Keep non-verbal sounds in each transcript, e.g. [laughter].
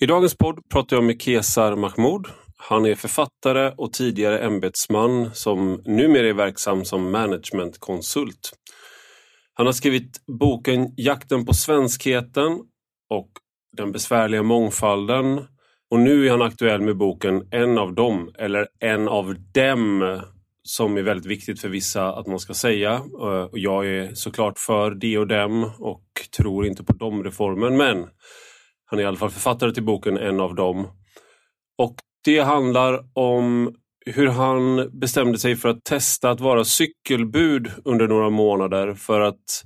I dagens podd pratar jag med Kesar Mahmoud. Han är författare och tidigare ämbetsman som numera är verksam som managementkonsult. Han har skrivit boken Jakten på svenskheten och Den besvärliga mångfalden. Och nu är han aktuell med boken En av dem, eller En av dem, som är väldigt viktigt för vissa att man ska säga. Eh, jag är såklart för de och dem och tror inte på dem-reformen, men han är i alla fall författare till boken En av dem. Och det handlar om hur han bestämde sig för att testa att vara cykelbud under några månader för att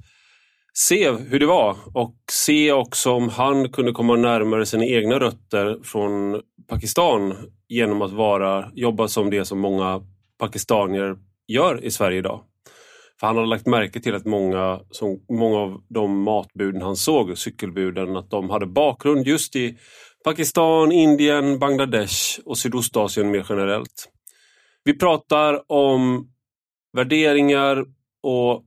se hur det var och se också om han kunde komma närmare sina egna rötter från Pakistan genom att vara, jobba som det som många pakistanier gör i Sverige idag. För han hade lagt märke till att många, som, många av de matbuden han såg, cykelbuden, att de hade bakgrund just i Pakistan, Indien, Bangladesh och Sydostasien mer generellt. Vi pratar om värderingar och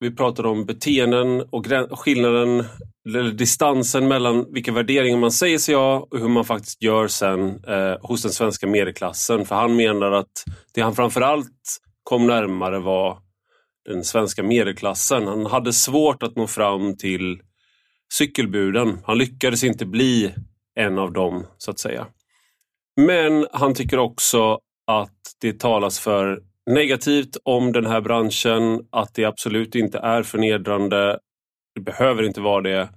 vi pratar om beteenden och skillnaden, eller distansen mellan vilka värderingar man säger sig ha och hur man faktiskt gör sen eh, hos den svenska medelklassen. För han menar att det han framförallt kom närmare var den svenska medelklassen. Han hade svårt att nå fram till cykelbuden. Han lyckades inte bli en av dem, så att säga. Men han tycker också att det talas för negativt om den här branschen, att det absolut inte är förnedrande. Det behöver inte vara det.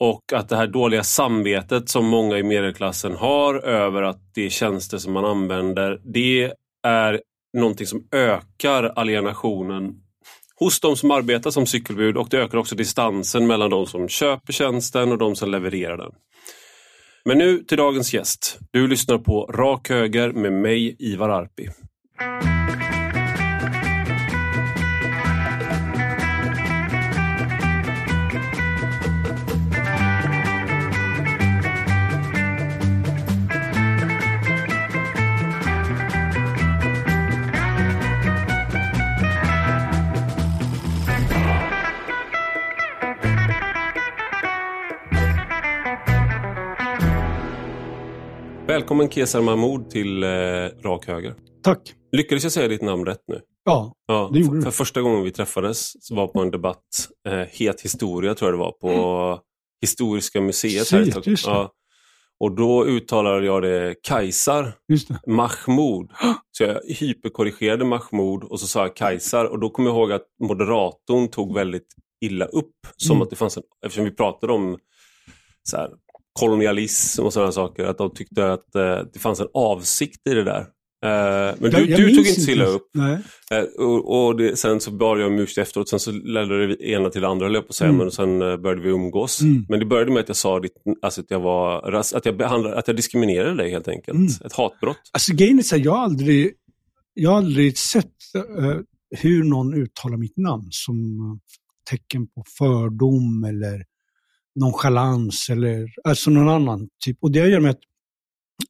Och att det här dåliga samvetet som många i medelklassen har över att det är tjänster som man använder, det är någonting som ökar alienationen hos de som arbetar som cykelbud och det ökar också distansen mellan de som köper tjänsten och de som levererar den. Men nu till dagens gäst. Du lyssnar på Rak Höger med mig, Ivar Arpi. Välkommen Kesar Mahmoud till eh, Rak Höger. Tack. Lyckades jag säga ditt namn rätt nu? Ja, ja det gjorde du. För första gången vi träffades var på en debatt, eh, Het historia tror jag det var, på mm. Historiska museet. Precis, här just ja. Och då uttalade jag det Kajsar Mahmoud. Så jag hyperkorrigerade Mahmoud och så sa jag Kajsar och då kom jag ihåg att moderatorn tog väldigt illa upp. Som mm. att det fanns en, eftersom vi pratade om så här, kolonialism och sådana saker. Att de tyckte att eh, det fanns en avsikt i det där. Eh, men du, du tog inte så illa upp. Eh, och, och det, sen så bad jag om ursäkt efteråt, sen så ledde det ena till det andra, höll jag på att säga, mm. men sen började vi umgås. Mm. Men det började med att jag sa ditt, alltså att jag var att jag, behandlade, att jag diskriminerade dig helt enkelt. Mm. Ett hatbrott. Alltså grejen är så här, jag har aldrig, jag har aldrig sett uh, hur någon uttalar mitt namn som tecken på fördom eller nonchalans eller alltså någon annan typ. Och det gör med att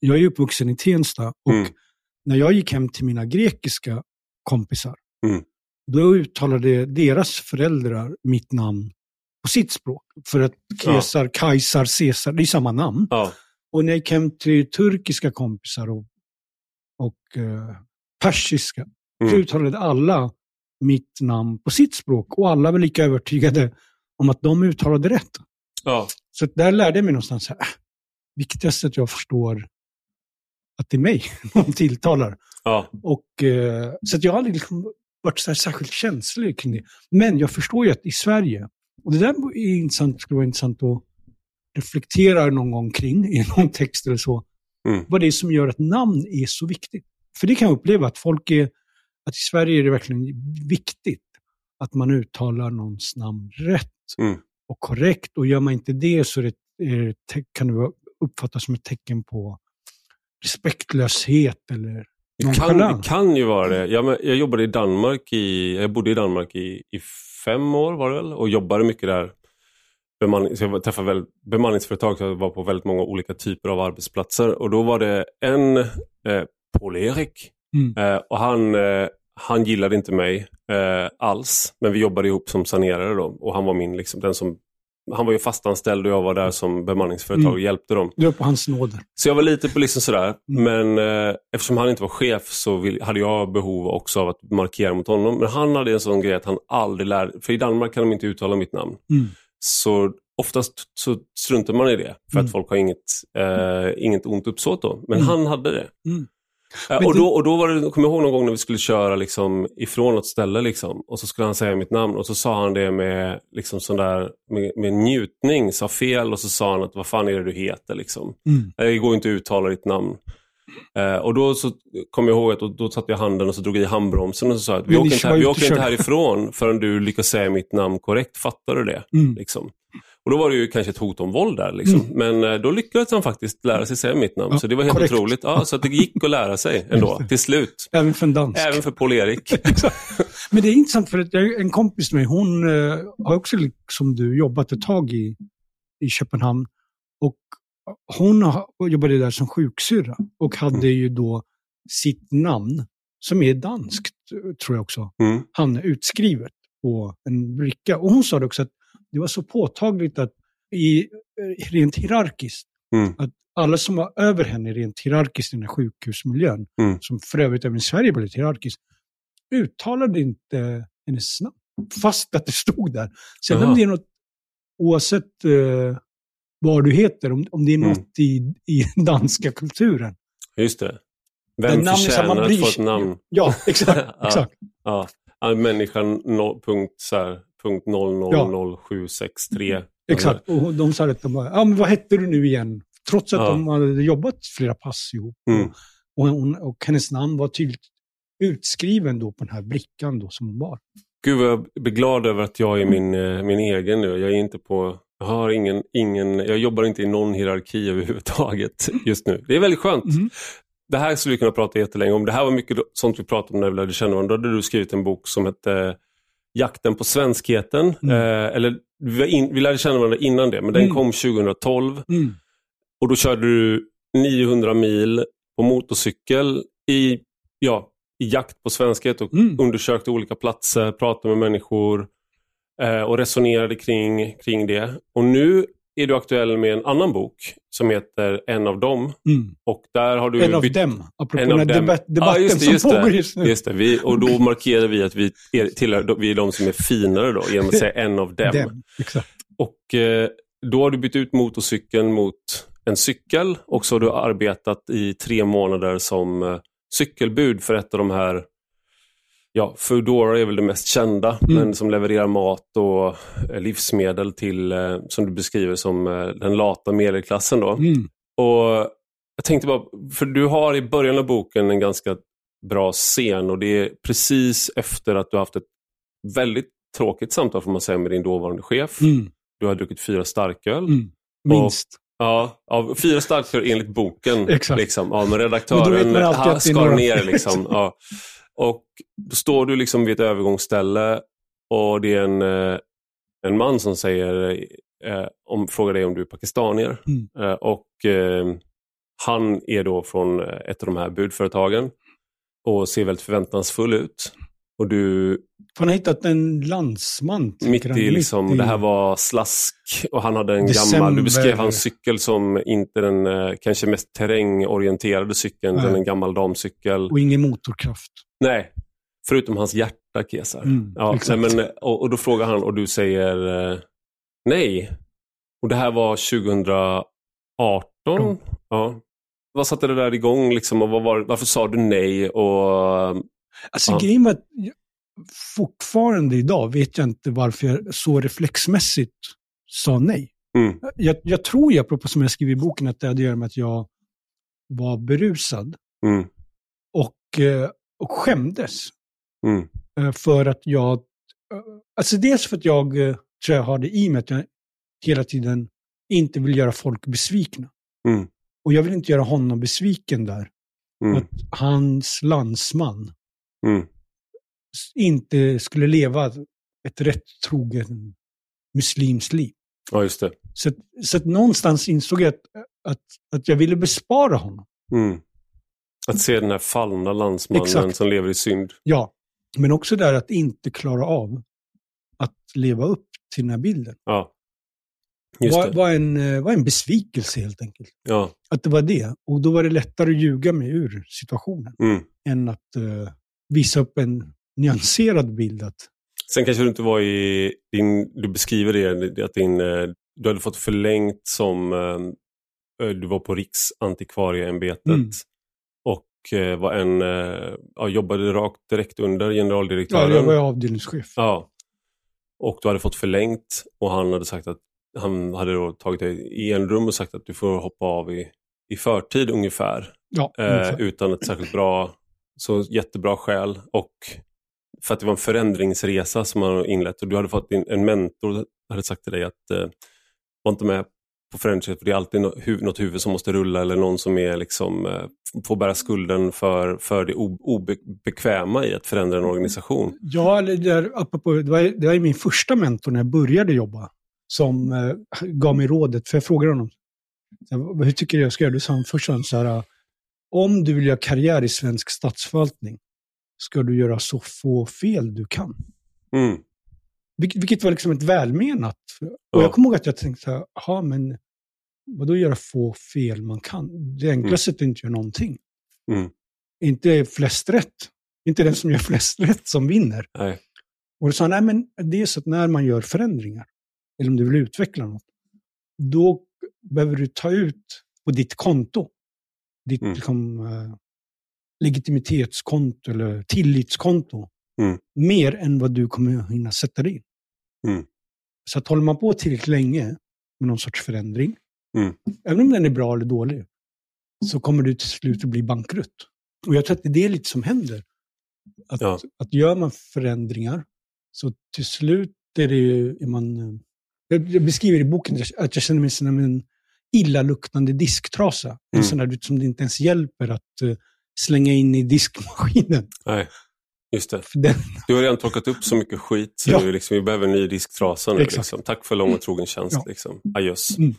jag är uppvuxen i Tensta och mm. när jag gick hem till mina grekiska kompisar, mm. då uttalade deras föräldrar mitt namn på sitt språk. För att Kesar, ja. Kajsar, Caesar, det är samma namn. Ja. Och när jag gick hem till turkiska kompisar och, och uh, persiska, mm. så uttalade alla mitt namn på sitt språk. Och alla var lika övertygade om att de uttalade rätt. Ja. Så där lärde jag mig någonstans, äh, viktigast är att jag förstår att det är mig [laughs] de tilltalar. Ja. Och, eh, så att jag har aldrig liksom varit så särskilt känslig kring det. Men jag förstår ju att i Sverige, och det där är intressant, skulle vara intressant att reflektera någon gång kring i [laughs] någon text eller så, mm. vad det är som gör att namn är så viktigt. För det kan jag uppleva, att folk är, att i Sverige är det verkligen viktigt att man uttalar någons namn rätt. Mm och korrekt. Och gör man inte det så det, kan det uppfattas som ett tecken på respektlöshet eller det kan, det kan ju vara det. Jag, jag jobbade i Danmark i, jag bodde i Danmark i, i fem år var det väl och jobbade mycket där. Bemanning, så jag träffade väl, bemanningsföretag, så jag var på väldigt många olika typer av arbetsplatser och då var det en, eh, Paul Erik, mm. eh, och han, eh, han gillade inte mig eh, alls. Men vi jobbade ihop som sanerare då och han var min, liksom, den som han var ju fastanställd och jag var där som bemanningsföretag och Mm. hjälpte dem. Du är på hans nåder. Så jag var lite på liksom sådär. Mm. Men eh, eftersom han inte var chef så vill, hade jag behov också av att markera mot honom. Men han hade en sån grej att han aldrig lärde, för i Danmark kan de inte uttala mitt namn. Mm. Så oftast så struntar man i det för Mm. att folk har inget, eh, inget ont uppsåt då. Men Mm. han hade det. Men och, då, och då var det, kommer jag ihåg någon gång när vi skulle köra liksom ifrån något ställe liksom, och så skulle han säga mitt namn och så sa han det med, liksom sån där, med, med njutning, sa fel och så sa han att vad fan är det du heter liksom. Mm. Det går inte att uttala ditt namn. Eh, och då så kom jag ihåg att då, då satte jag handen och så drog jag i handbromsen och så sa att vi åker inte, här, vi åker inte härifrån förrän du lyckas säga mitt namn korrekt. Fattar du det? Mm. Liksom. Och då var det ju kanske ett hot om våld där. Liksom. Men eh, då lyckades han faktiskt lära sig säga mitt namn. Ja, så det var helt korrekt. otroligt. Ja, så att det gick att lära sig ändå, till slut. Även för en dansk. Även för Paul-Erik. [laughs] Men det är intressant för att en kompis med mig, hon eh, har också liksom du jobbat ett tag i, i Köpenhamn. Och hon har, jobbade där som sjuksyrra och hade Mm. ju då sitt namn, som är danskt tror jag också, Mm. han utskrivet på en bricka. Och hon sa också att det var så påtagligt att i, eh, rent hierarkiskt, Mm. att alla som var över henne rent hierarkiskt i den här sjukhusmiljön, Mm. som för övrigt även i Sverige var lite hierarkiskt, uttalade inte hennes namn. Fast att det stod där. Sen om det är något, oavsett eh, vad du heter, om, om det är Mm. något i, i den danska kulturen. Just det. Den Vem namn man förtjänar att bryr få ett namn? Ja, exakt. [laughs] Exakt. Ja. Ja, människan no, punkt, så här, punkt 000763. exakt. Och de sa att de bara, ja men vad hette du nu igen? Trots att Ja. de hade jobbat flera pass ihop. Mm. Och, hon, och hennes namn var tydligt utskriven då på den här brickan då som hon var. Gud vad jag blir glad över att jag är min, eh, min egen nu. Jag är inte på... Jag, har ingen, ingen, jag jobbar inte i någon hierarki överhuvudtaget [laughs] just nu. Det är väldigt skönt. Mhm. Det här skulle vi kunna prata jättelänge om. Det här var mycket sånt vi pratade om när vi lärde känna varandra. Då hade du skrivit en bok som hette Jakten på svenskheten. Mm. Eh, eller vi, in, vi lärde känna varandra innan det, men den Mm. kom 2012. Mm. Och då körde du 900 mil på motorcykel i, ja, i jakt på svenskhet och Mm. undersökte olika platser, pratade med människor eh, och resonerade kring, kring det. Och nu är du aktuell med en annan bok som heter En av dem. Mm. Och där har du En av dem, apropå en den här Ja, debatten just det, som just det. pågår just nu. Just det, vi, och då markerar vi att vi är, tillhör, vi är de som är finare då, genom att säga en av dem. Dem, Exakt. Och eh, då har du bytt ut motorcykeln mot en cykel och så har du arbetat i tre månader som eh, cykelbud för ett av de här, ja, Foodora är väl det mest kända, Mm. men som levererar mat och eh, livsmedel till, eh, som du beskriver som eh, den lata medelklassen då. Mm. Och jag tänkte bara, för du har i början av boken en ganska bra scen och det är precis efter att du har haft ett väldigt tråkigt samtal får man säga med din dåvarande chef. Mm. Du har druckit fyra starköl. Mm. Minst. Ja, av fyra starköl enligt boken. [laughs] Exakt. Liksom. Ja, men Men redaktören ja, [laughs] är skar ner. Liksom. Ja. Och då står du liksom vid ett övergångsställe och det är en, eh, en man som säger, eh, om, frågar dig om du är pakistanier. Mm. Eh, och eh, han är då från eh, ett av de här budföretagen och ser väldigt förväntansfull ut. Och du Han har hittat en landsman. mitt i liksom, Mitt i- det här var slask och han hade en December. gammal, du beskrev hans cykel som inte den eh, kanske mest terrängorienterade cykeln, Nej. en gammal damcykel. Och ingen motorkraft. Nej, förutom hans hjärta Kesar. Mm, ja, nej, men, och, och då frågar han och du säger eh, nej. Och det här var 2018. Ja. Ja. Vad satte det där igång liksom, och var, varför sa du nej? Och, Alltså Ja. grejen var att fortfarande idag vet jag inte varför jag så reflexmässigt sa nej. mm, Jag, jag tror, jag, apropå som jag skriver i boken, att det hade att göra med att jag var berusad mm, och, eh, och skämdes. mm, Eh, För att jag, eh, alltså dels för att jag tror jag har det i mig att jag hela tiden inte vill göra folk besvikna. mm, Och jag vill inte göra honom besviken där. mm, Att hans landsman mm, inte skulle leva ett rätt trogen muslims liv. ja, just det. Så, så att någonstans insåg jag att, att, att jag ville bespara honom. Mm. Att se den här fallna landsmannen Exakt. som lever i synd. Ja, men också där att inte klara av att leva upp till den här bilden. Ja. Just var, det. var, en, eh, var en besvikelse helt enkelt. Ja. Att det var det. Och då var det lättare att ljuga mig ur situationen Mm. än att eh, visa upp en nyanserad bild. Att, Sen kanske du inte var i din, du beskriver det, att din, eh, du hade fått förlängt som, eh, du var på Riksantikvarieämbetet Mm. och eh, var en, eh, ja, jobbade rakt direkt under ja, generaldirektören. jag var avdelningschef. Ja. Och du hade fått förlängt och han hade sagt att han hade då tagit dig i en rum och sagt att du får hoppa av i, i förtid ungefär. Ja, Eh, utan ett särskilt bra, så jättebra skäl. Och för att det var en förändringsresa som man hade inlett och du hade fått en mentor hade sagt till dig att eh, var inte med på förändringsresan för det är alltid något huvud som måste rulla eller någon som är liksom, eh, får bära skulden för, för det obekväma i att förändra en organisation. Ja, där, apropå, det, var, det var ju min första mentor när jag började jobba som eh, gav mig rådet, för jag frågade honom, hur tycker du jag ska göra? Du sa först så här, om du vill göra karriär i svensk statsförvaltning ska du göra så få fel du kan. Mm. Vilket, vilket var liksom ett välmenat. Och Ja. jag kommer ihåg att jag tänkte så här, men vadå göra få fel man kan? Det enklaste är att inte göra någonting. Mm. Inte flest rätt. Inte den som gör [laughs] flest rätt som vinner. Nej. Och då sa han, nej men det är så att när man gör förändringar, eller om du vill utveckla något, då behöver du ta ut på ditt konto, ditt Mm. liksom, eh, legitimitetskonto eller tillitskonto, Mm. mer än vad du kommer hinna sätta dig in. Mm. Så att håller man på tillräckligt länge med någon sorts förändring, Mm. även om den är bra eller dålig, så kommer du till slut att bli bankrutt. Och jag tror att det är det lite som händer. Att, Ja. att gör man förändringar, så till slut är det ju, är man... eh, jag beskriver i boken att jag känner mig som en illaluktande disktrasa. En Mm. sån där som det inte ens hjälper att eh, slänga in i diskmaskinen. Nej, just det. Den, Du har redan plockat upp så mycket skit så Ja. du liksom, vi behöver en ny disktrasa nu. Liksom. Tack för lång och trogen tjänst. Ja. Liksom. Adjöss. Mm.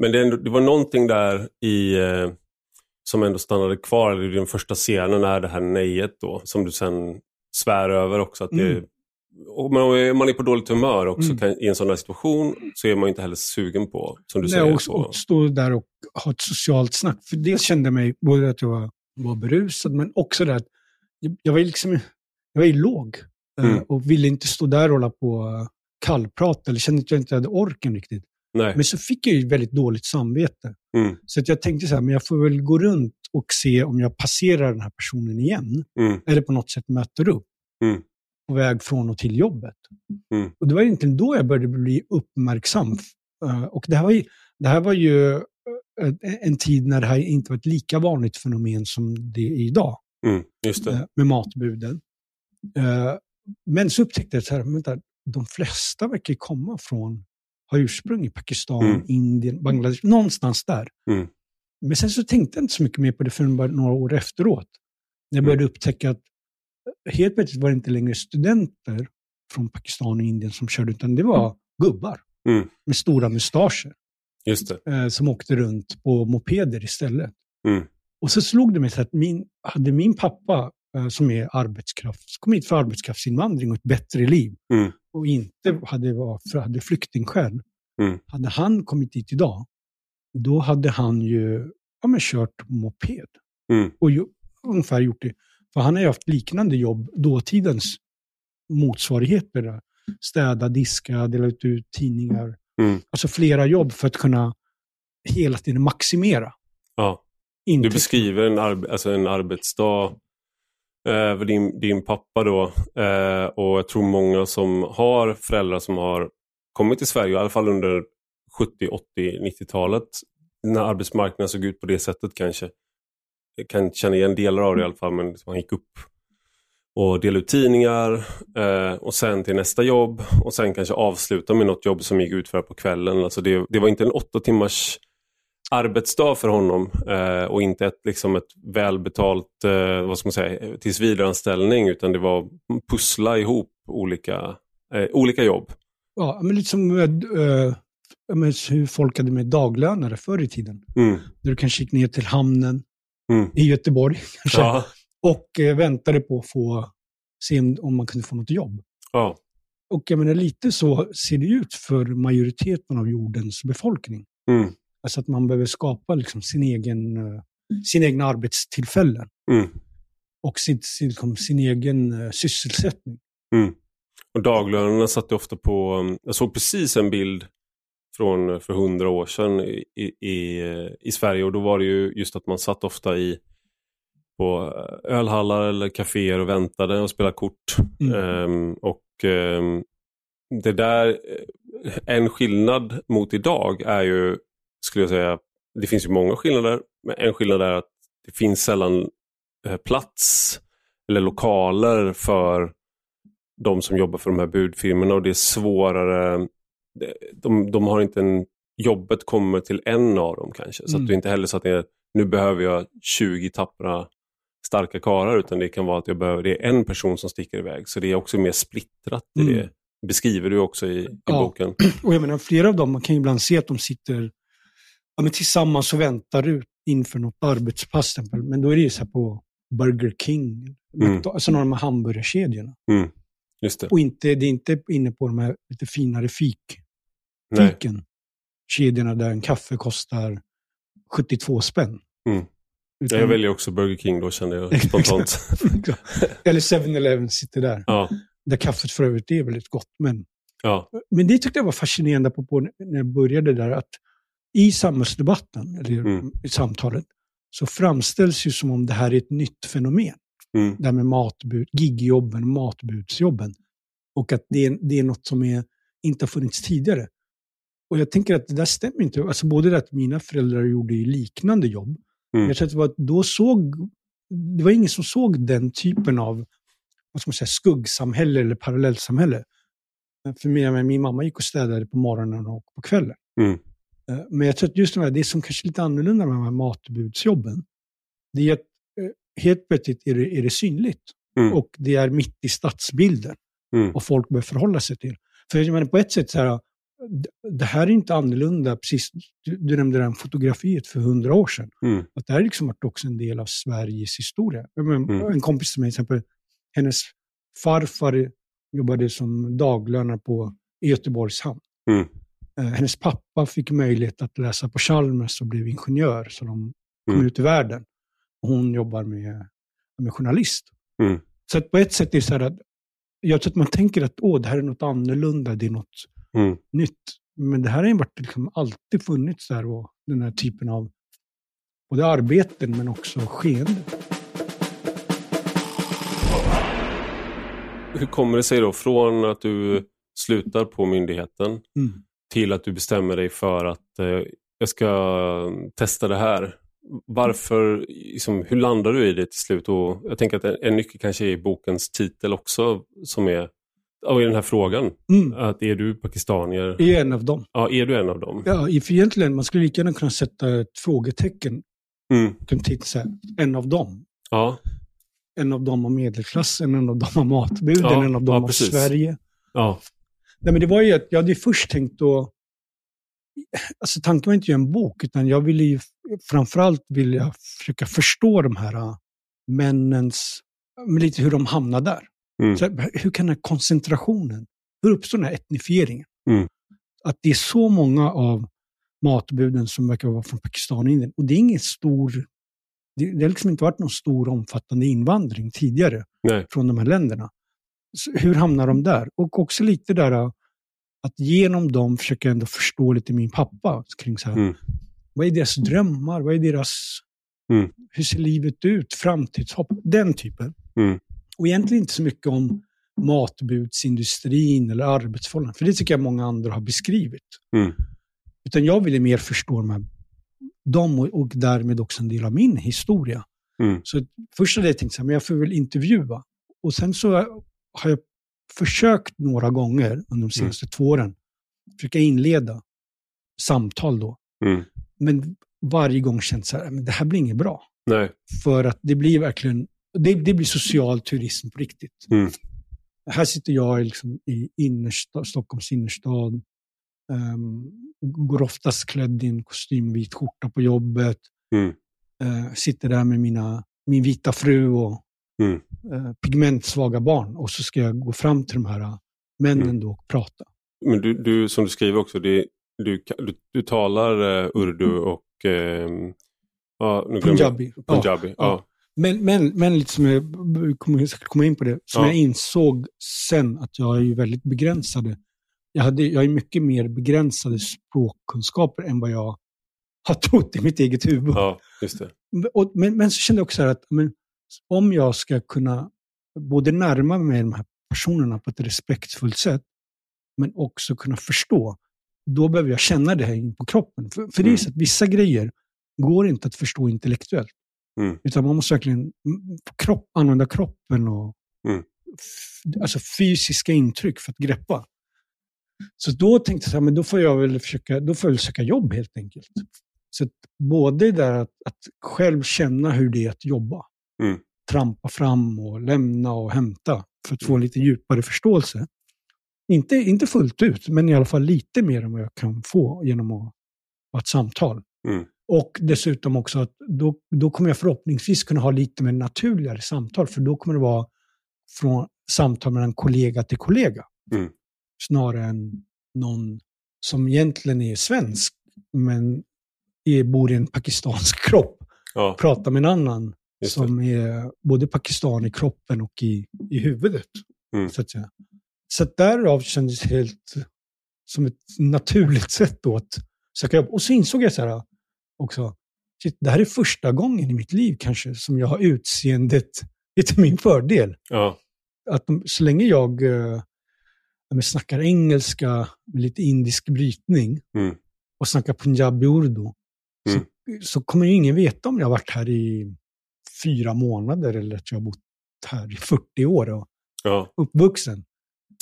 Men det, det var någonting där i, eh, som ändå stannade kvar i den första scenen, är det här nejet då, som du sen svär över också. Att det, Mm. Man, är- man är på dåligt humör också Mm. kan, i en sån här situation, så är man inte heller sugen på, som du Nej, säger. och, på, och stå där och ha ett socialt snack. För dels kände jag mig både att jag var, var berusad, men också det att jag, jag var liksom, jag var ju låg. eh, Mm. Och ville inte stå där och hålla på och kallprata, eller kände att jag inte hade orken riktigt. nej. Men så fick jag ju väldigt dåligt samvete. Mm, Så att jag tänkte så här, men jag får väl gå runt och se om jag passerar den här personen igen. mm, Eller på något sätt möter upp. Mm. På väg från och till jobbet. Mm. Och det var egentligen då jag började bli uppmärksam. Eh, Och det här var ju, det här var ju eh, en tid när det här inte var ett lika vanligt fenomen som det är idag. mm, eh, Med matbuden. Men så upptäckte jag vänta, de flesta verkar komma från, har ursprung i Pakistan, Mm. Indien, Bangladesh, någonstans där. Mm. Men sen så tänkte jag inte så mycket mer på det förrän bara några år efteråt. När jag började upptäcka att helt plötsligt var det inte längre studenter från Pakistan och Indien som körde, utan det var gubbar Mm. med stora mustascher eh, som åkte runt på mopeder istället. Mm. Och så slog det mig att min, hade min pappa, eh, som är arbetskraft, kom hit för arbetskraftsinvandring och ett bättre liv Mm. och inte hade, var, för, hade flyktingskäl, Mm. hade han kommit dit idag, då hade han ju ja, men kört moped. Mm. Och ju, ungefär gjort det. För han har ju haft liknande jobb, dåtidens motsvarigheter. Städa, diska, dela ut, tidningar. Mm. Alltså flera jobb för att kunna hela tiden maximera. Ja. Du beskriver en, arbe alltså en arbetsdag eh, för din, din pappa då. Eh, och jag tror många som har föräldrar som har kommit till Sverige, i alla fall under 70, 80, 90-talet, när arbetsmarknaden såg ut på det sättet kanske. Jag kan känna igen delar av det i alla fall, men liksom han gick upp och delade ut tidningar eh, och sen till nästa jobb och sen kanske avsluta med något jobb som gick ut för på kvällen. Alltså det, det var inte en åtta timmars arbetsdag för honom eh, och inte ett, liksom ett välbetalt eh, vad ska man säga, tillsvidareanställning utan det var pussla ihop olika, eh, olika jobb. Ja, men lite som eh, hur folk hade med daglönare förr i tiden. Mm. Där du kanske gick ner till hamnen Mm. i Göteborg [laughs] kanske, Ja, och eh, väntade på att få se om, om man kunde få något jobb. ja, Och jag menar, lite så ser det ut för majoriteten av jordens befolkning. Mm. Alltså att man behöver skapa liksom sin egen, eh, sina egna arbetstillfällen Mm. och sin, sin, liksom sin egen eh, sysselsättning. Mm. Och daglönerna satt ofta på... um, Jag såg precis en bild från för hundra år sedan i, i, i, Sverige och då var det ju just att man satt ofta i på ölhallar eller kaféer och väntade och spelade kort. Mm. Ehm, och ehm, det där, eh, en skillnad mot idag är ju, skulle jag säga, det finns ju många skillnader, men en skillnad är att det finns sällan eh, plats eller lokaler för de som jobbar för de här budfirmorna och det är svårare. De, de har inte en, jobbet kommer till en av dem kanske. Så Mm. att är inte heller så att det är, nu behöver jag 20 tappra starka karlar utan det kan vara att jag behöver, det är en person som sticker iväg. Så det är också mer splittrat. i Mm. Det beskriver du också i, i Ja. boken. [clears throat] Och jag menar, flera av dem, man kan ju ibland se att de sitter ja, men tillsammans och väntar ut inför något arbetspass. Men då är det ju så här på Burger King, Mm. Alltså några av de här hamburgerkedjorna. Mm. Just det. Och inte, det är inte inne på de här lite finare fik, Nej. fiken. Kedjorna där en kaffe kostar 72 spänn. Mm. Utan- Jag väljer också Burger King då kände jag [laughs] spontant. Eller 7-Eleven sitter där. ja, Där kaffet för övrigt är väldigt gott. Men, ja, men det tyckte jag var fascinerande på, på när jag började där. att I samhällsdebatten, eller Mm. i samtalet, så framställs ju som om det här är ett nytt fenomen. mm, Det här med matbud, gigjobben, matbudsjobben. Och att det är, det är något som är, inte har funnits tidigare. Och jag tänker att det där stämmer inte. Alltså både det att mina föräldrar gjorde liknande jobb. Mm. Jag tror att det var att då såg, det var ingen som såg den typen av vad ska man säga, skuggsamhälle eller parallellsamhälle. För min, min mamma gick och städade på morgonen och på kvällen. mm, Eh, Men jag tror att just de här, det som kanske är lite annorlunda med de här matbudsjobben, det är att eh, helt plötsligt är det, är det synligt. Mm. Och det är mitt i stadsbilden mm, och folk behöver förhålla sig till. För jag menar, på ett sätt så här, det här är inte annorlunda, precis, du, du nämnde det här fotografiet för hundra år sedan. mm, Att det här liksom varit också en del av Sveriges historia. Menar, Mm. En kompis till mig, till exempel, hennes farfar jobbade som daglönare på Göteborgs hamn. Mm. Eh, Hennes pappa fick möjlighet att läsa på Chalmers och blev ingenjör, så de kom Mm. ut i världen. Och hon jobbar med, med journalist. Mm. Så på ett sätt är det så här att jag tror att man tänker att Åh, det här är något annorlunda, det är något mm. nytt. Men det här har ju varit liksom alltid funnits där och den här typen av både arbeten men också skeende. Hur kommer det sig då från att du slutar på myndigheten Mm. till att du bestämmer dig för att eh, jag ska testa det här? Varför, liksom, hur landar du i det till slut? Och jag tänker att en, nyckel kanske är i bokens titel också, som är och i den här frågan. Mm. Att är du pakistanier? Är en av dem. Ja, är du en av dem? Ja, egentligen, man skulle lika gärna kunna sätta ett frågetecken Mm. på en av dem. Ja, En av dem av medelklassen, en av dem av matbuden, Ja, en av dem ja, av precis. Sverige. ja, Nej, men det var ju att jag hade först tänkt att... Alltså tanken var inte att göra en bok, utan jag ville ju framförallt vilja försöka förstå de här äh, männens, lite hur de hamnar där. Mm. Så, här, hur kan den här koncentrationen, hur uppstår den här etnifieringen? Mm. Att det är så många av matbuden som verkar vara från Pakistan och Indien. Och det är ingen stor, det, det har liksom inte varit någon stor omfattande invandring tidigare nej. från de här länderna. Så hur hamnar de där? Och också lite där äh, att genom dem försöka ändå förstå lite min pappa kring så här, Mm. vad är deras drömmar? Vad är deras, Mm. hur ser livet ut? Framtidshopp? Den typen. Mm. Och egentligen inte så mycket om matbudsindustrin eller arbetsförhållanden, för det tycker jag många andra har beskrivit. Mm. Utan jag ville mer förstå de här, dem och, och därmed också en del av min historia. Mm. Så först hade jag tänkt så här, men jag får väl intervjua. Och sen så har jag försökt några gånger under de senaste två åren, försöka inleda samtal då. Mm. Men varje gång känt så här, men det här blir inget bra. Nej. För att det blir verkligen, det, det blir social turism på riktigt. Mm. Här sitter jag liksom i innerstad, Stockholms innerstad. ehm, går oftast klädd i en kostym, vit skjorta på jobbet. Mm. eh, sitter där med mina, min vita fru och Mm. eh, pigmentsvaga barn. Och så ska jag gå fram till de här eh, men Mm. ändå prata. Men du, du, som du skriver också, det, du, du, du talar eh, urdu och eh, ja, Punjabi. Ja. punjabi. Ja. ja. Men, men, men lite som jag kommer säkert komma in på det, som Ja. jag insåg sen att jag är ju väldigt begränsade. Jag, hade, jag är mycket mer begränsade språkkunskaper än vad jag har trott i mitt eget huvud. ja, just det. Och, men, men så kände jag också att men, om jag ska kunna både närma mig de här personerna på ett respektfullt sätt, men också kunna förstå, då behöver jag känna det här in på kroppen. För, för det är Mm. så att vissa grejer går inte att förstå intellektuellt. Mm. Utan man måste verkligen mm, kropp, använda kroppen och Mm. alltså fysiska intryck för att greppa. Så då tänkte jag men då får jag väl försöka, då får jag söka jobb helt enkelt. Så att både det där att, att själv känna hur det är att jobba, Mm. trampa fram och lämna och hämta för att få en lite djupare förståelse. Inte, inte fullt ut, men i alla fall lite mer än vad jag kan få genom att ha ett samtal. Mm. Och dessutom också att då, då kommer jag förhoppningsvis kunna ha lite mer naturligare samtal, för då kommer det vara från samtal mellan kollega till kollega. Mm. Snarare än någon som egentligen är svensk, men är, bor i en pakistansk [laughs] kropp, Ja, pratar med en annan just det. som är både pakistan i kroppen och i, i huvudet. Mm. Så att säga. Så att därav kändes det helt som ett naturligt [laughs] sätt då att söka jobb. Och så insåg jag så här också, shit, det här är första gången i mitt liv kanske som jag har utseendet [laughs] till min fördel. Ja, Att de, så länge jag eh, ja, snackar engelska med lite indisk brytning Mm. och snackar punjabi urdu, så, så kommer ju ingen veta om jag har varit här i fyra månader eller att jag har bott här i 40 år och ja. uppvuxen.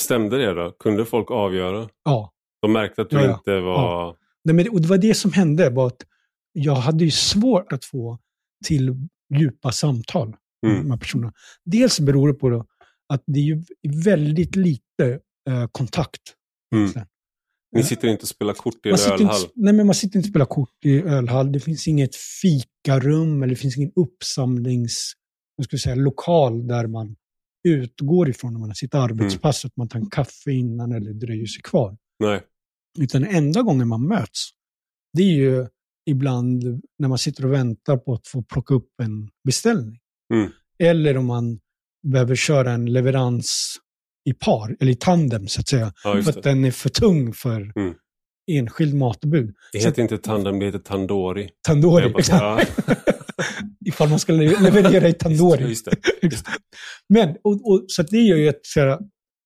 Stämde det då? Kunde folk avgöra? Ja. De märkte att du Ja, ja. inte var... Nej, men det, och det var det som hände, var att jag hade ju svårt att få till djupa samtal med Mm. de här personerna. Dels beror det på då att det är ju väldigt lite eh, kontakt. Mm. Ni sitter inte och spelar kort i en Man sitter, ölhall? inte, nej, men man sitter inte och spelar kort i ölhall. Det finns inget fikarum eller det finns ingen uppsamlings ska vi säga, lokal där man utgår ifrån när man har sitt arbetspass, att man tar en kaffe innan eller dröjer sig kvar. Nej. Utan enda gången man möts, det är ju ibland när man sitter och väntar på att få plocka upp en beställning. Mm. Eller om man behöver köra en leverans i par, eller i tandem så att säga. Ja, för att det. den är för tung för Mm. enskild matbud. Det heter inte tandem, det heter tandori. Bara, ja. [laughs] Ifall man ska le- leverera i tandoori. Just det. Just det. Men, och, och, så det gör ju att så här,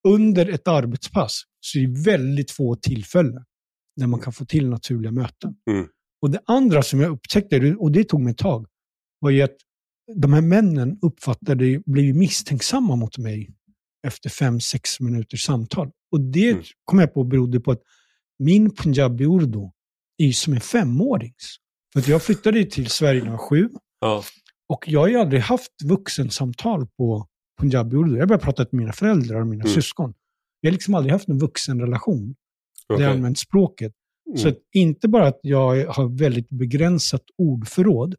under ett arbetspass så är det väldigt få tillfällen där man kan få till naturliga möten. Mm. Och det andra som jag upptäckte, och det tog mig ett tag, var ju att de här männen uppfattade, blev misstänksamma mot mig efter fem, sex minuters samtal. Och det Mm. kom jag på berodde på att min punjabi urdu är som en femårings. För att jag flyttade till Sverige när jag var sju. Ja. Och jag har ju aldrig haft vuxensamtal på punjabi urdu. Jag har bara pratat med mina föräldrar och mina Mm. syskon. Jag har liksom aldrig haft en vuxenrelation där Okej. jag använt språket. Så Mm. att inte bara att jag har väldigt begränsat ordförråd,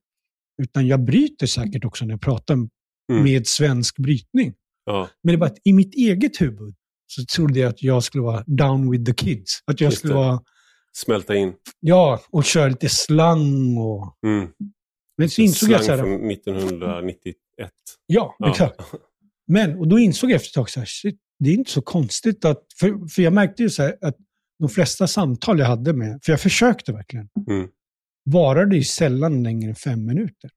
utan jag bryter säkert också när jag pratar Mm. med svensk brytning. Ja. Men det är bara att i mitt eget huvud så trodde jag att jag skulle vara down with the kids. Att jag Just skulle det. vara, Smälta in. ja, och köra lite slang och... Mm. Men så insåg jag så Slang här, från 1991. ja, Ja. exakt. Men, och då insåg jag efter ett tag så här, shit, det är inte så konstigt att, för, för jag märkte ju så här att de flesta samtal jag hade med, för jag försökte verkligen, Mm. varade ju sällan längre än fem minuter.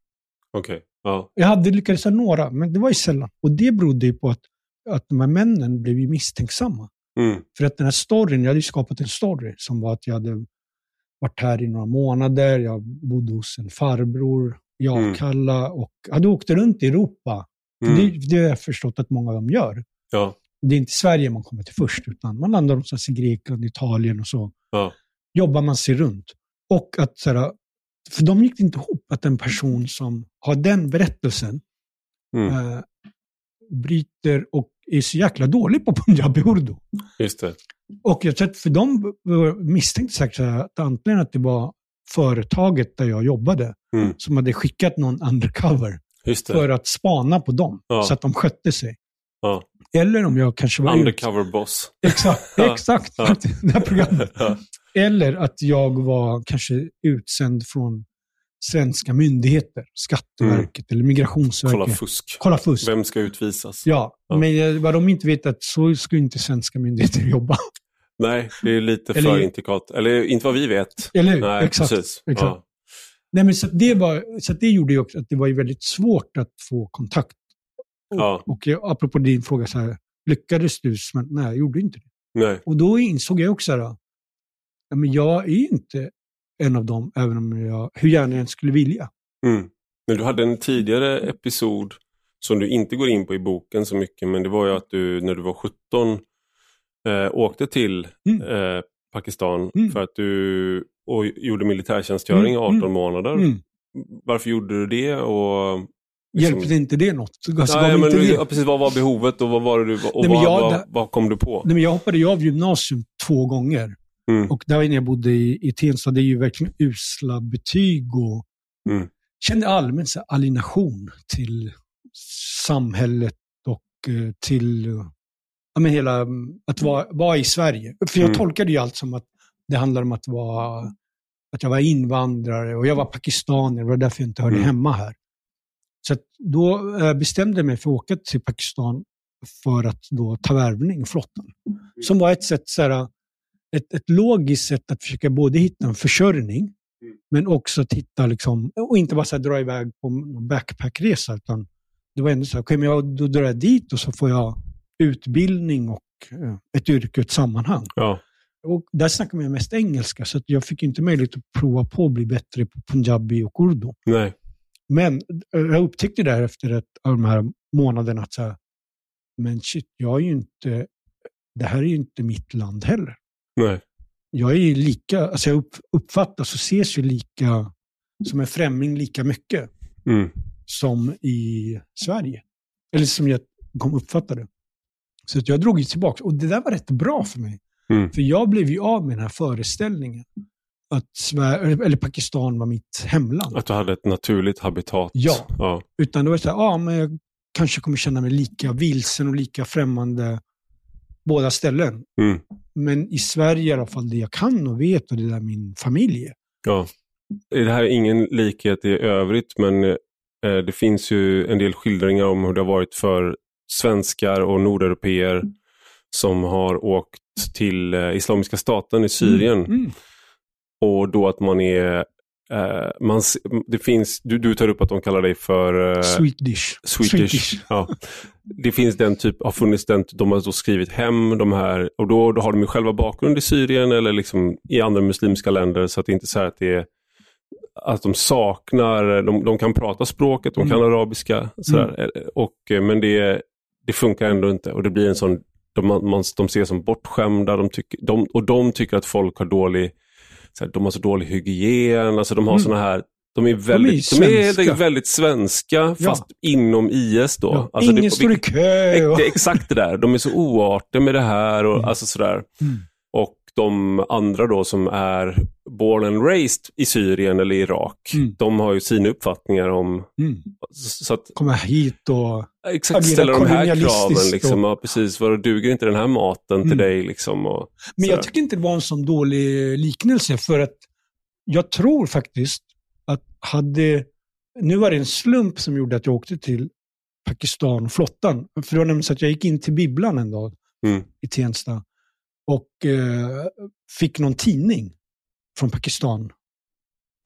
Okej. Ja. Jag hade lyckats ha några, men det var ju sällan. Och det berodde ju på att, att de här männen blev ju misstänksamma. Mm. För att den här storyn, jag hade ju skapat en story som var att jag hade varit här i några månader, jag bodde hos en farbror i Mm. Akalla och hade åkt runt i Europa. Mm. Det, det har jag förstått att många av dem gör. Ja. Det är inte Sverige man kommer till först, utan man landar någonstans i Grekland, Italien och så. Ja. Jobbar man sig runt. Och att, så här, för de gick inte ihop att en person som har den berättelsen Mm. eh, bryter och är så jäkla dålig på [laughs] punjabi urdu. Just det. Och jag tror att för dem misstänkte säkert att antingen att det var företaget där jag jobbade Mm. som hade skickat någon undercover för att spana på dem Ja. så att de skötte sig. Ja. Eller om jag kanske var... ut- Undercover boss. Exakt, [laughs] exakt. Det här programmet. [laughs] Eller att jag var kanske utsänd från svenska myndigheter, Skatteverket eller Migrationsverket. Kolla fusk. Kolla fusk. Vem ska utvisas? Ja, Ja. men vad de inte vet att så skulle inte svenska myndigheter [laughs] jobba. Nej, det är lite Eller- för intrikat. Eller inte vad vi vet. Eller hur? Nej, exakt. precis. exakt. Ja. Nej, men så det, var, så det gjorde ju också att det var väldigt svårt att få kontakt. Och, Ja. och jag, apropå din fråga, så här, lyckades du? Men nej, jag gjorde inte det. Nej. Och då insåg jag också att ja, men jag är inte en av dem, även om jag, hur gärna jag skulle vilja. Mm. Men du hade en tidigare episod som du inte går in på i boken så mycket, men det var ju att du när du var 17 eh, åkte till Mm. eh, Pakistan Mm. för att du och gjorde militärtjänstgöring i Mm, 18 mm. månader. Mm. Varför gjorde du det? Och, liksom- Hjälpte inte det något? Alltså, Nej, men, det- ja, precis, vad var behovet och vad var du, och Nej, vad, jag- vad, vad kom du på? Nej, men jag hoppade ju av gymnasium två gånger. Mm. Och där inne jag bodde i, i Tensta, det är ju verkligen usla betyg och Mm. kände allmänt så alienation till samhället och eh, till eh, ja, men hela, mm, att vara, vara i Sverige. För jag Mm. tolkade ju allt som att det handlar om att, vara, att jag var invandrare och jag var pakistanier. Det var därför jag inte hörde Mm. hemma här. Så då eh, bestämde jag mig för att åka till Pakistan för att då ta värvning flottan. Som var ett sätt, så här, ett, ett logiskt sätt att försöka både hitta en försörjning, men också att hitta, liksom, och inte bara så här, dra iväg på en backpackresa, utan det var ändå så här, okay, men jag, då drar jag dit och så får jag utbildning och eh, ett yrke och ett sammanhang. Ja. Och där snackar man mest engelska, så jag fick inte möjlighet att prova på att bli bättre på punjabi och urdu. Nej. Men eh, jag upptäckte där efter ett av de här månaderna att så här, men shit, jag är ju inte, det här är ju inte mitt land heller. Nej. Jag är ju lika, alltså jag upp, uppfattas och ses ju lika, som en främling lika mycket Mm. som i Sverige. Eller som jag kom uppfatta det. Så att jag drog ju tillbaka. Och det där var rätt bra för mig. Mm. För jag blev ju av med den här föreställningen. Att Sverige, eller Pakistan var mitt hemland. Att du hade ett naturligt habitat. Ja. ja. Utan det var så här, ja men jag kanske kommer känna mig lika vilsen och lika främmande båda ställen. Mm. Men i Sverige i alla fall det jag kan och vet och det där min familj är. Ja. Det här är ingen likhet i övrigt, men eh, det finns ju en del skildringar om hur det har varit för svenskar och nordeuropeer som har åkt till eh, Islamiska staten i Syrien. Mm. Och då att man är... Eh, man, det finns, du, du tar upp att de kallar dig för... Eh, Swedish. Swedish. Ja. Det finns den typ, har funnits den, de har då skrivit hem de här och då, då har de ju själva bakgrund i Syrien eller liksom i andra muslimska länder så att det inte är så här att det är att de saknar, de, de kan prata språket, de kan Mm. arabiska, sådär. Och, eh, men det, det funkar ändå inte och det blir en sån, de, man, de ser som bortskämda de tycker, de, och de tycker att folk har dålig, så här, de har så dålig hygien, alltså de har Mm. såna här de är väldigt, de är, helt svenska. enkelt väldigt svenska, fast inom IS då. Ja. Alltså Ingen det, står i kö. Och... det är exakt det där. De är så oartiga med det här och Mm. alltså sådär. Mm. Och de andra då som är born and raised i Syrien eller Irak, Mm. de har ju sina uppfattningar om, Mm. så att Komma hit och... exakt ställa de här kraven. Liksom, och- ja, precis, vad duger inte den här maten till Mm. dig? Liksom, och, Men jag tycker inte det var en sån dålig liknelse för att jag tror faktiskt att hade... Nu var det en slump som gjorde att jag åkte till Pakistan, flottan. För det var nämligen så att jag gick in till bibblan en dag Mm. i Tensta och eh, fick någon tidning från Pakistan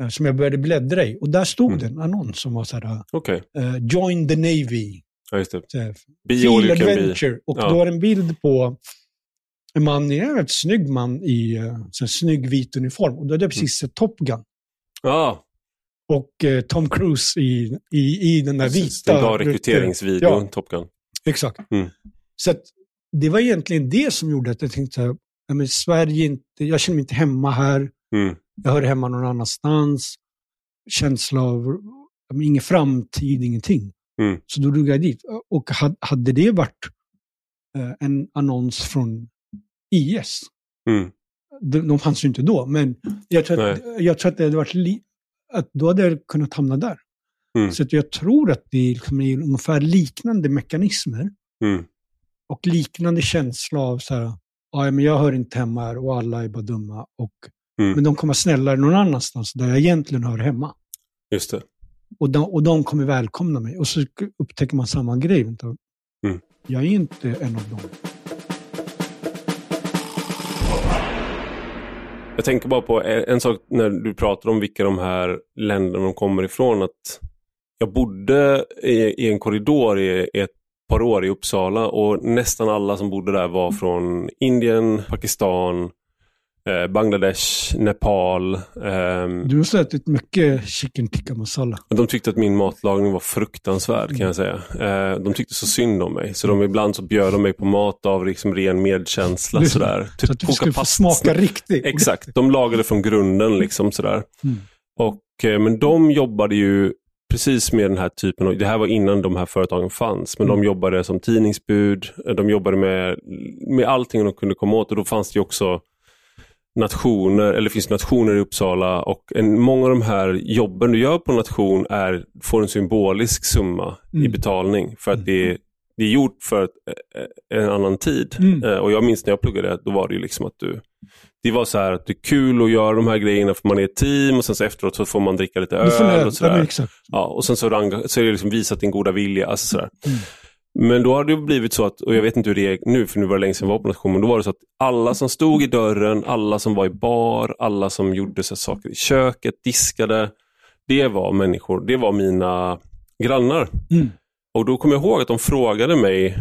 eh, som jag började bläddra i. Och där stod Mm. det en annons som var så här, Okej, eh, Join the Navy. Ja, just det. Be. Adventure. Och Ja. då var det en bild på en man, en väldigt snygg man i en snygg vit uniform. Och då hade jag precis sett Top Gun. Ja, Och eh, Tom Cruise i, i, i den där precis. vita... Den bra rekryteringsvideon, Ja. Top Gun. Exakt. Mm. Så att det var egentligen det som gjorde att jag tänkte så här, men Sverige, är inte, jag känner mig inte hemma här. Mm. Jag hör hemma någon annanstans. Känsla av ingen framtid, ingenting. Mm. Så då drog jag dit. Och had- hade det varit eh, en annons från IS, Mm. de, de fanns ju inte då, men jag tror att, jag tror att det hade varit li, att då hade jag kunnat hamna där. Mm. Så att jag tror att det liksom är ungefär liknande mekanismer Mm. och liknande känsla av så här, ja, men jag hör inte hemma här och alla är bara dumma. Och, Mm. Men de kommer snällare någon annanstans där jag egentligen hör hemma. Just det. Och de, och de kommer välkomna mig. Och så upptäcker man samma grej. Vänta. Mm. Jag är inte en av dem. Jag tänker bara på en sak när du pratar om vilka de här länderna de kommer ifrån. Att jag bodde i, i en korridor i, i ett par år i Uppsala och nästan alla som bodde där var från Indien, Pakistan, eh, Bangladesh, Nepal. ehm, Du har ätit mycket chicken tikka masala. de tyckte att min matlagning var fruktansvärd kan jag säga. Eh, de tyckte så synd om mig. Så de ibland så bjöd de mig på mat av liksom ren medkänsla. Det- Sådär. Så att du skulle få smaka riktigt. Exakt, de lagade från grunden liksom sådär. Mm. Och, eh, men de jobbade ju precis med den här typen av, det här var innan de här företagen fanns, men Mm. de jobbade som tidningsbud, eh, de jobbade med, med allting de kunde komma åt och då fanns det ju också nationer, eller det finns nationer i Uppsala och en, många av de här jobben du gör på nation är, får en symbolisk summa i Mm. betalning för att det är, det är gjort för ett, eh, en annan tid. Mm. Eh, Och jag minns när jag pluggade, då var det ju liksom att du det var så här att det är kul att göra de här grejerna för man är ett team och sen så efteråt så får man dricka lite öl och sådär. Ja, och sen så, rang- så är det liksom visat din goda vilja. Alltså sådär. Mm. Men då har det blivit så att, och jag vet inte hur det är nu, för nu var det länge sedan jag var på nation, men då var det så att alla som stod i dörren, alla som var i bar, alla som gjorde så saker i köket, diskade, det var människor, det var mina grannar. Mm. Och då kommer jag ihåg att de frågade mig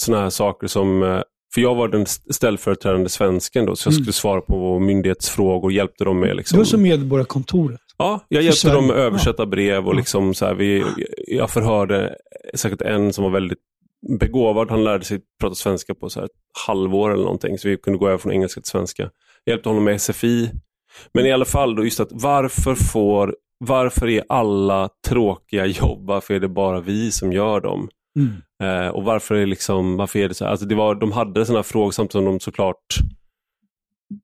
sådana här saker som, eh, för jag var den ställföreträdande svensken då, så jag Mm. skulle svara på myndighetsfrågor, hjälpte dem med liksom, var som Medborgarkontoret. Ja, jag hjälpte dem översätta brev och liksom så här, vi, jag förhörde säkert en som var väldigt begåvad. Han lärde sig prata svenska på så här ett halvår eller någonting, så vi kunde gå över från engelska till svenska. Jag hjälpte honom med SFI. Men i alla fall, då just att varför får varför är alla tråkiga jobb, varför är det bara vi som gör dem? Mm. Eh, och varför är, liksom, varför är det så här? Alltså det var, de hade sådana frågor samtidigt som de såklart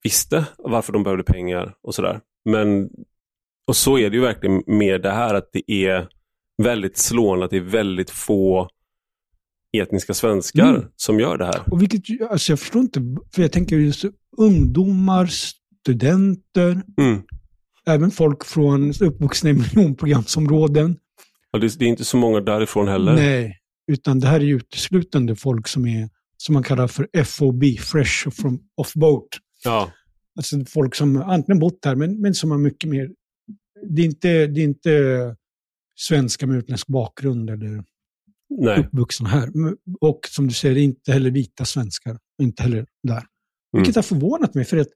visste varför de behövde pengar och sådär. Men, och så är det ju verkligen med det här att det är väldigt slående att det är väldigt få etniska svenskar Mm. som gör det här. Och vilket, alltså jag förstår inte, för jag tänker just ungdomar, studenter, Mm. även folk från uppvuxna i miljonprogramsområden. Och det, det är inte så många därifrån heller. Nej, utan det här är uteslutande folk som är, som man kallar för FOB, Fresh from off boat. Ja, Alltså folk som antingen bott här, men, men som har mycket mer... Det är inte, det är inte svenska med utländsk bakgrund eller nej. uppvuxna här. Och som du säger, inte heller vita svenskar. Inte heller där. Vilket har förvånat mig, för att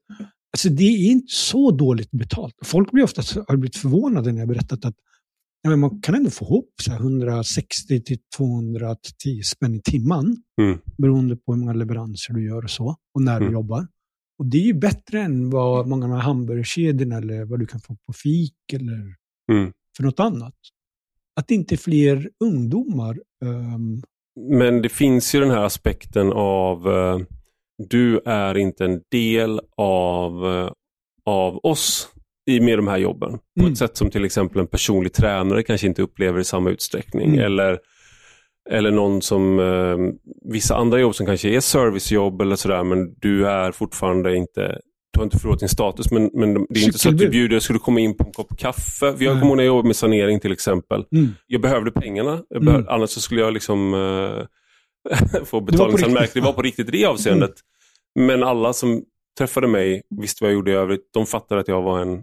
alltså, det är inte så dåligt betalt. Folk blir ofta har blivit förvånade när jag berättat att ja, men man kan ändå få ihop så här 160 till 210 spänn i timmen. Mm. Beroende på hur många leveranser du gör och så. Och när du Mm. jobbar. Och det är ju bättre än vad många av hamburgerkedjorna eller vad du kan få på fik eller Mm. för något annat. Att inte fler ungdomar. ehm, Men det finns ju den här aspekten av eh, du är inte en del av, eh, av oss i med de här jobben. På Mm. ett sätt som till exempel en personlig tränare kanske inte upplever i samma utsträckning. Mm. Eller, eller någon som, eh, vissa andra jobb som kanske är servicejobb eller sådär, men du är fortfarande inte du har inte förlorat din status, men, men det är inte så att du bjuder, skulle komma in på en kopp kaffe. Jag kommer ihåg när jag jobbade med sanering till exempel. mm. Jag behövde pengarna, jag Mm. behövde, annars så skulle jag liksom eh, [laughs] få betalningsanmärkning. Det var på riktigt det avseendet. Men alla som träffade mig, visste vad jag gjorde i övrigt, de fattade att jag var en,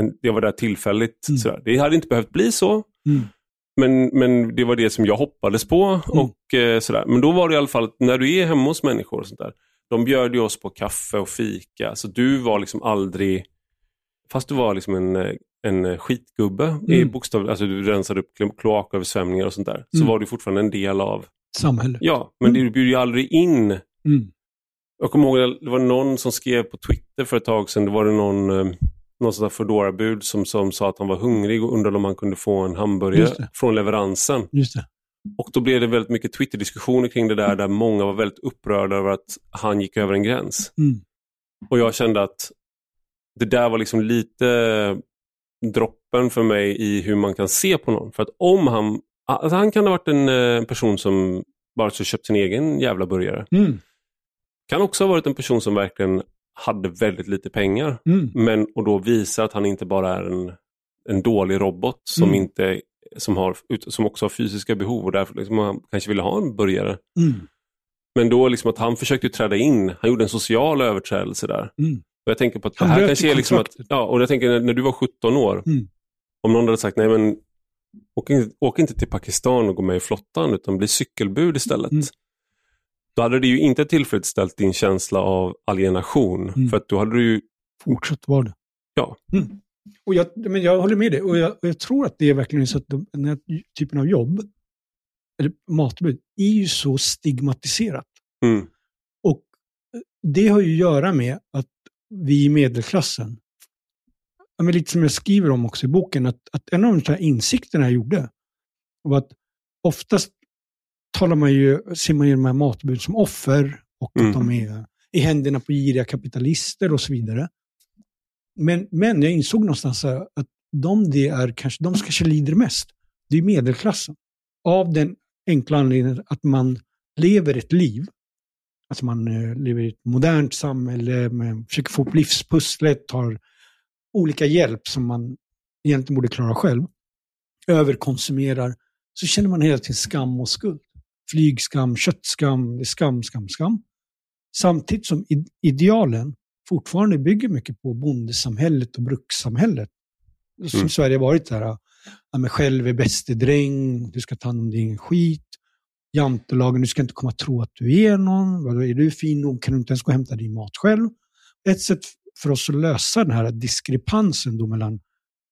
en jag var där tillfälligt. Mm. Sådär. Det hade inte behövt bli så, Mm. men, men det var det som jag hoppades på. Mm. Och, eh, sådär. Men då var det i alla fall, när du är hemma hos människor och sånt där, de bjöd ju oss på kaffe och fika. Så du var liksom aldrig, fast du var liksom en, en skitgubbe, i Mm. bokstav, alltså du rensade upp klo- kloaköversvämningar och sånt där, så Mm. var du fortfarande en del av, Samhället. ja, men Mm. du bjöd ju aldrig in Mm. jag kommer ihåg det var någon som skrev på Twitter för ett tag sedan, det var det någon, eh, någon sån där Foodora-bud som, som sa att han var hungrig och undrade om han kunde få en hamburgare från leveransen. Just det. Och då blev det väldigt mycket Twitter-diskussioner kring det där, där många var väldigt upprörda över att han gick över en gräns. Mm. Och jag kände att det där var liksom lite droppen för mig i hur man kan se på någon. För att om han, alltså han kan ha varit en eh, person som bara så köpt sin egen jävla burgare. Mm. Kan också ha varit en person som verkligen hade väldigt lite pengar. Mm. Men, och då visar att han inte bara är en, en dålig robot som, Mm. inte, som, har, som också har fysiska behov och därför liksom han kanske ville ha en burgare. Mm. Men då liksom att han försökte träda in, han gjorde en social överträdelse där. Mm. Och jag tänker på att det Han här kanske är liksom att, ja, och jag tänker när, du var 17 år, Mm. om någon hade sagt nej men åk, in, åk inte till Pakistan och gå med i flottan utan bli cykelbud istället. Mm. Då hade det ju inte tillfredsställt din känsla av alienation. Mm. För att då hade du ju, Fortsätt vara det. Ja. Mm. Och jag, men jag håller med dig. Och jag, och jag tror att det är verkligen så att de, den här typen av jobb, eller matbud, är ju så stigmatiserat. mm, Och det har ju att göra med att vi i medelklassen, men lite som jag skriver om också i boken, att, att en av de här insikterna jag gjorde var att oftast talar man ju, ser man ju de här matbud som offer och Mm. att de är i händerna på giriga kapitalister och så vidare. Men, men jag insåg någonstans här att de, det är kanske, de som kanske lider mest, det är medelklassen. Av den enkla anledningen att man lever ett liv Alltså man eh, lever i ett modernt samhälle, man försöker få upp livspusslet, har olika hjälp som man egentligen borde klara själv. Överkonsumerar, så känner man hela tiden skam och skuld. Flygskam, köttskam, det är skam, skam, skam. Samtidigt som idealen fortfarande bygger mycket på bondesamhället och brukssamhället. Som Mm. Sverige varit där, ja, men själv är bäste dräng, du ska ta hand om din skit jantelagen, du ska inte komma och tro att du är någon. Vadå, är du fin nog kan du inte ens gå och hämta din mat själv. Ett sätt för oss att lösa den här diskrepansen då mellan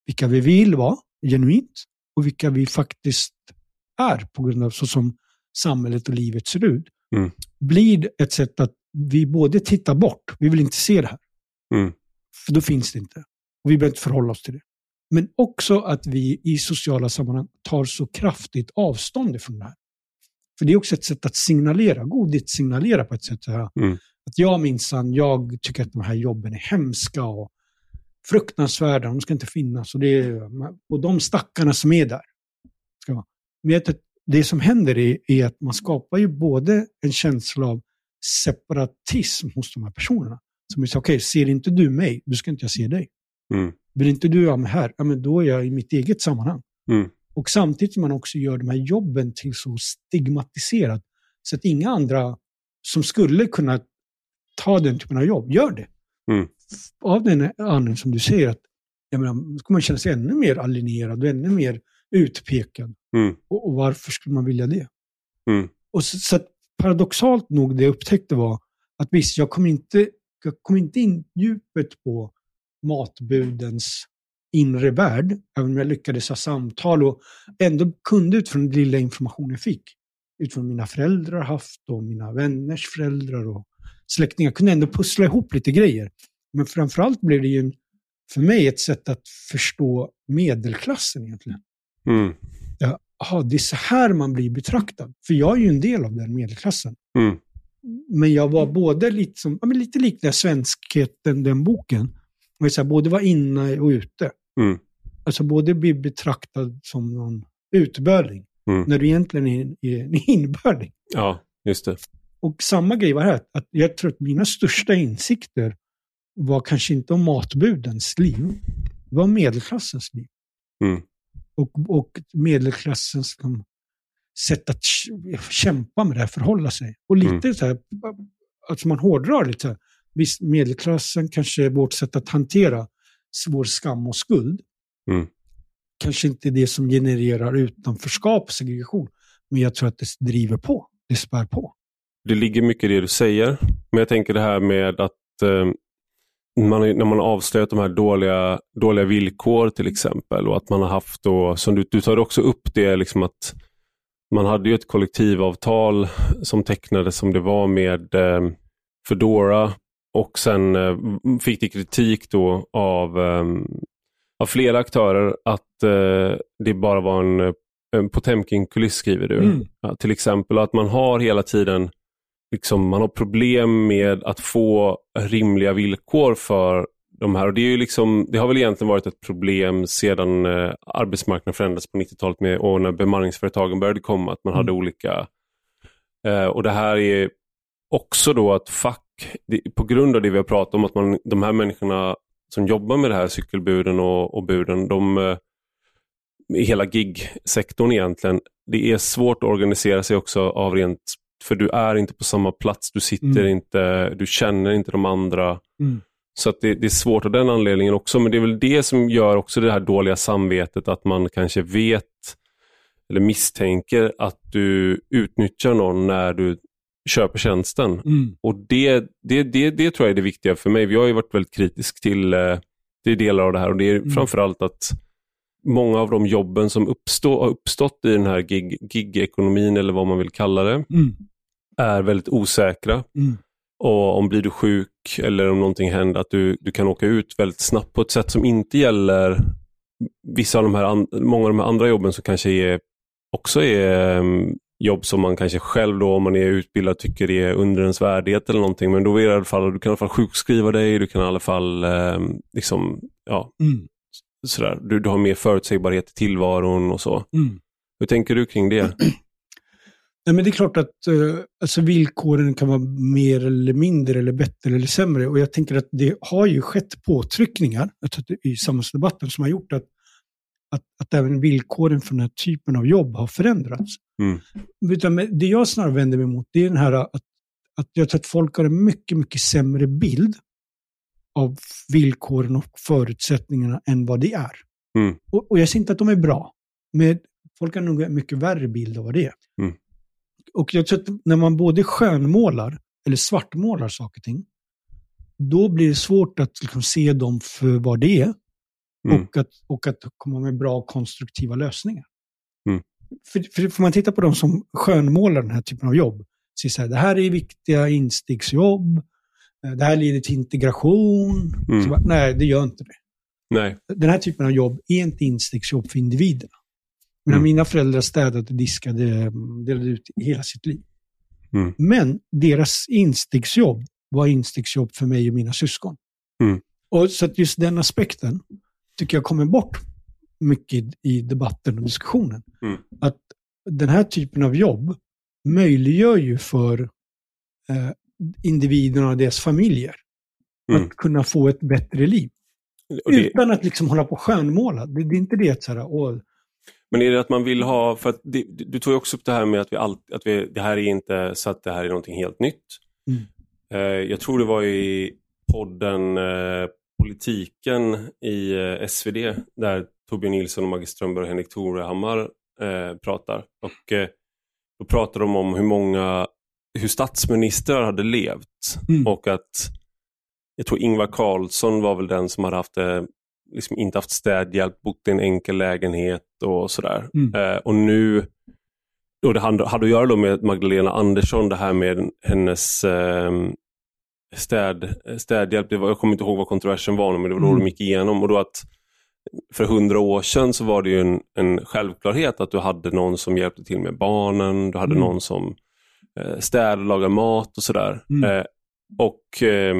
vilka vi vill vara genuint och vilka vi faktiskt är på grund av så som samhället och livet ser ut. Mm. Blir ett sätt att vi både tittar bort, vi vill inte se det här. Mm. För då finns det inte. Och vi behöver inte förhålla oss till det. Men också att vi i sociala sammanhang tar så kraftigt avstånd ifrån det här. För det är också ett sätt att signalera, godhet signalera på ett sätt. Här, Mm. Att jag minsann, jag tycker att de här jobben är hemska och fruktansvärda, de ska inte finnas. Och, det och de stackarna som är där. Ska vara. Men det som händer är, är att man skapar ju både en känsla av separatism hos de här personerna. Som så, okej, ser inte du mig, då ska inte jag se dig. Mm. Vill inte du ha mig här, ja, men då är jag i mitt eget sammanhang. Mm. Och samtidigt man också gör de här jobben till så stigmatiserat så att inga andra som skulle kunna ta den typen av jobb gör det. Mm. Av den anledningen som du säger att jag menar, ska man känna sig ännu mer alienerad och ännu mer utpekad. Mm. Och, och varför skulle man vilja det? Mm. Och så, så att paradoxalt nog, det jag upptäckte var att visst, jag kom inte, jag kom inte in djupet på matbudens inre värld, även om jag lyckades ha samtal och ändå kunde utifrån den lilla information jag fick, utifrån mina föräldrar haft och mina vänners föräldrar och släktingar, kunde ändå pussla ihop lite grejer. Men framförallt blev det ju en, för mig ett sätt att förstå medelklassen egentligen. Mm. Jaha, det är så här man blir betraktad. För jag är ju en del av den medelklassen. Mm. Men jag var både lite, som, ja, men lite liknande Svenskheten, den boken. Och så här, både var inne och ute. Mm. Alltså både bli betraktad som någon utbörling, Mm. när du egentligen är, är en [laughs] inbörling. Ja, just det. Och samma grej var här, att jag tror att mina största insikter var kanske inte om matbudens liv, det var medelklassens liv. Mm. Och, och medelklassens liksom, sätt att kämpa med det här, förhålla sig. Och lite Mm. så här, alltså man hårdrar lite visst medelklassen kanske är vårt sätt att hantera vår skam och skuld. Mm. Kanske inte det som genererar utanförskap och segregation, men jag tror att det driver på, det spär på. Det ligger mycket i det du säger. Men jag tänker det här med att eh, man, när man har avslöjat de här dåliga, dåliga villkor till exempel och att man har haft då, som du, du tar också upp det, liksom att man hade ju ett kollektivavtal som tecknades som det var med eh, Fedora och sen eh, fick det kritik då av, eh, av flera aktörer att eh, det bara var en, en Potemkin-kuliss skriver du. Mm. Ja, till exempel att man har hela tiden liksom, man har problem med att få rimliga villkor för de här. Och det, är ju liksom, det har väl egentligen varit ett problem sedan eh, arbetsmarknaden förändrades på 90-talet med, och när bemanningsföretagen började komma, att man hade olika Eh, och det här är också då att fack, det, på grund av det vi har pratat om, att man, de här människorna som jobbar med det här, cykelbuden och, och buden, de, eh, hela gig-sektorn egentligen, det är svårt att organisera sig också av rent, för du är inte på samma plats, du sitter Mm. inte, du känner inte de andra. Mm. Så att det, det är svårt av den anledningen också, men det är väl det som gör också det här dåliga samvetet, att man kanske vet eller misstänker att du utnyttjar någon när du köper tjänsten. Mm. Och det, det, det, det tror jag är det viktiga för mig. Vi har ju varit väldigt kritisk till, eh, till delar av det här och det är Mm. framförallt att många av de jobben som uppstå, har uppstått i den här gig, gig-ekonomin eller vad man vill kalla det, Mm. Är väldigt osäkra. Mm. Och om blir du sjuk eller om någonting händer, att du, du kan åka ut väldigt snabbt på ett sätt som inte gäller vissa av de här, många av de här andra jobben som kanske är, också är um, jobb som man kanske själv då, om man är utbildad, tycker är under ens värdighet eller någonting. Men då är det i alla fall, du kan i alla fall sjukskriva dig, du kan i alla fall um, liksom, ja, Mm. sådär. Du, du har mer förutsägbarhet i tillvaron och så. Mm. Hur tänker du kring det? [clears throat] Nej, men det är klart att eh, alltså villkoren kan vara mer eller mindre eller bättre eller sämre. Och jag tänker att det har ju skett påtryckningar i samhällsdebatten som har gjort att, att, att även villkoren för den här typen av jobb har förändrats. Mm. Utan det jag snarare vänder mig mot det är den här att, att jag tror att folk har en mycket, mycket sämre bild av villkoren och förutsättningarna än vad det är. Mm. Och, och jag säger inte att de är bra, men folk har nog en mycket värre bild av vad det är. Mm. Och jag tror att när man både skönmålar eller svartmålar saker och ting, då blir det svårt att liksom se dem för vad det är Mm. och, att, och att komma med bra konstruktiva lösningar. Mm. För, för får man titta på de som skönmålar den här typen av jobb, så är det, här, det här är viktiga instegsjobb, eh, det här leder till integration. Mm. Bara, nej, det gör inte det. Nej. Den här typen av jobb är inte instegsjobb för individerna. Men Mm. Mina föräldrar städade, diskade, mm, delade ut hela sitt liv. Mm. Men deras instegsjobb var instegsjobb för mig och mina syskon. Mm. Och så att just den aspekten tycker jag kommer bort mycket i, debatten och diskussionen. Mm. Att den här typen av jobb möjliggör ju för eh, individerna och deras familjer Mm. att kunna få ett bättre liv. Det, Utan att liksom hålla på och skönmåla. Det, det är inte det att så här, åh, Men är det att man vill ha, för att det, du tog ju också upp det här med att, vi all, att vi, det här är inte så att det här är någonting helt nytt. Mm. Eh, jag tror det var i podden eh, Politiken i eh, SvD där Torbjörn Nilsson, och Maggie Strömberg och Henrik Torehammar eh, pratar. Och eh, Då pratar de om hur många, hur statsministrar hade levt Mm. och att jag tror Ingvar Carlsson var väl den som hade haft det liksom inte haft städhjälp, bott i en enkel lägenhet och sådär. Mm. Eh, och nu, och det hade, hade att göra då med Magdalena Andersson, det här med hennes eh, städ, städhjälp. Det var, jag kommer inte ihåg vad kontroversen var, men det var då Mm. de gick igenom. Och då att för hundra år sedan så var det ju en, en självklarhet att du hade någon som hjälpte till med barnen, du hade Mm. någon som eh, städade och lagade mat och sådär. Mm. Eh, och eh,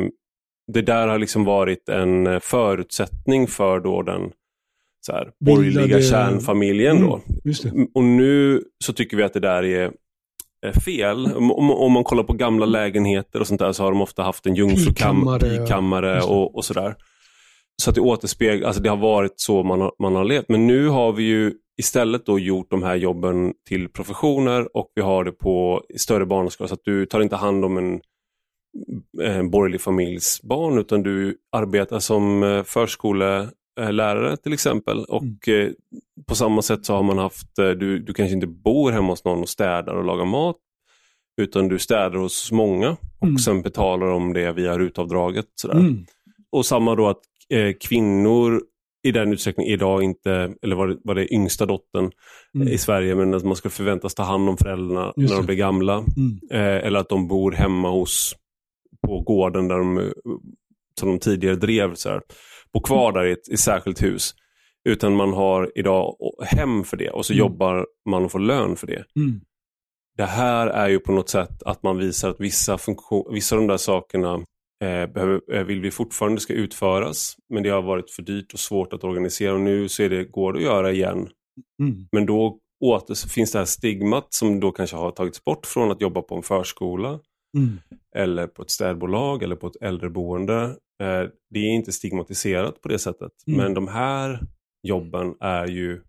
det där har liksom varit en eh, förutsättning för då den så här, borgerliga Bildade- kärnfamiljen. Mm. Då. Och nu så tycker vi att det där är fel. Om, om, man kollar på gamla lägenheter och sånt där så har de ofta haft en jungfrukammare och, och sådär. Så att det återspeglar, alltså det har varit så man har, man har levt. Men nu har vi ju istället då gjort de här jobben till professioner och vi har det på större barnskala. Så att du tar inte hand om en, en borgerlig familjs barn utan du arbetar som eh, förskolelärare till exempel. Och eh, på samma sätt så har man haft, eh, du, du kanske inte bor hemma hos någon och städar och lagar mat. Utan du städar hos många och Mm. sen betalar de det via rutavdraget. Sådär. Mm. Och samma då att eh, kvinnor i den utsträckningen idag inte, eller var det, var det yngsta dottern Mm. i Sverige, men att man ska förväntas ta hand om föräldrarna Just när de blir gamla. Mm. Eh, eller att de bor hemma hos, på gården där de, eh, som de tidigare drev, så här, bo kvar där i ett, i ett särskilt hus. Utan man har idag hem för det och så Mm. jobbar man och får lön för det. Mm. Det här är ju på något sätt att man visar att vissa, funktion, vissa av de där sakerna eh, behöver, eh, vill vi fortfarande ska utföras. Men det har varit för dyrt och svårt att organisera och nu så är det, går det att göra igen. Mm. Men då åter, finns det här stigmat som då kanske har tagits bort från att jobba på en förskola Mm. eller på ett städbolag eller på ett äldreboende. Eh, det är inte stigmatiserat på det sättet. Mm. Men de här jobben är ju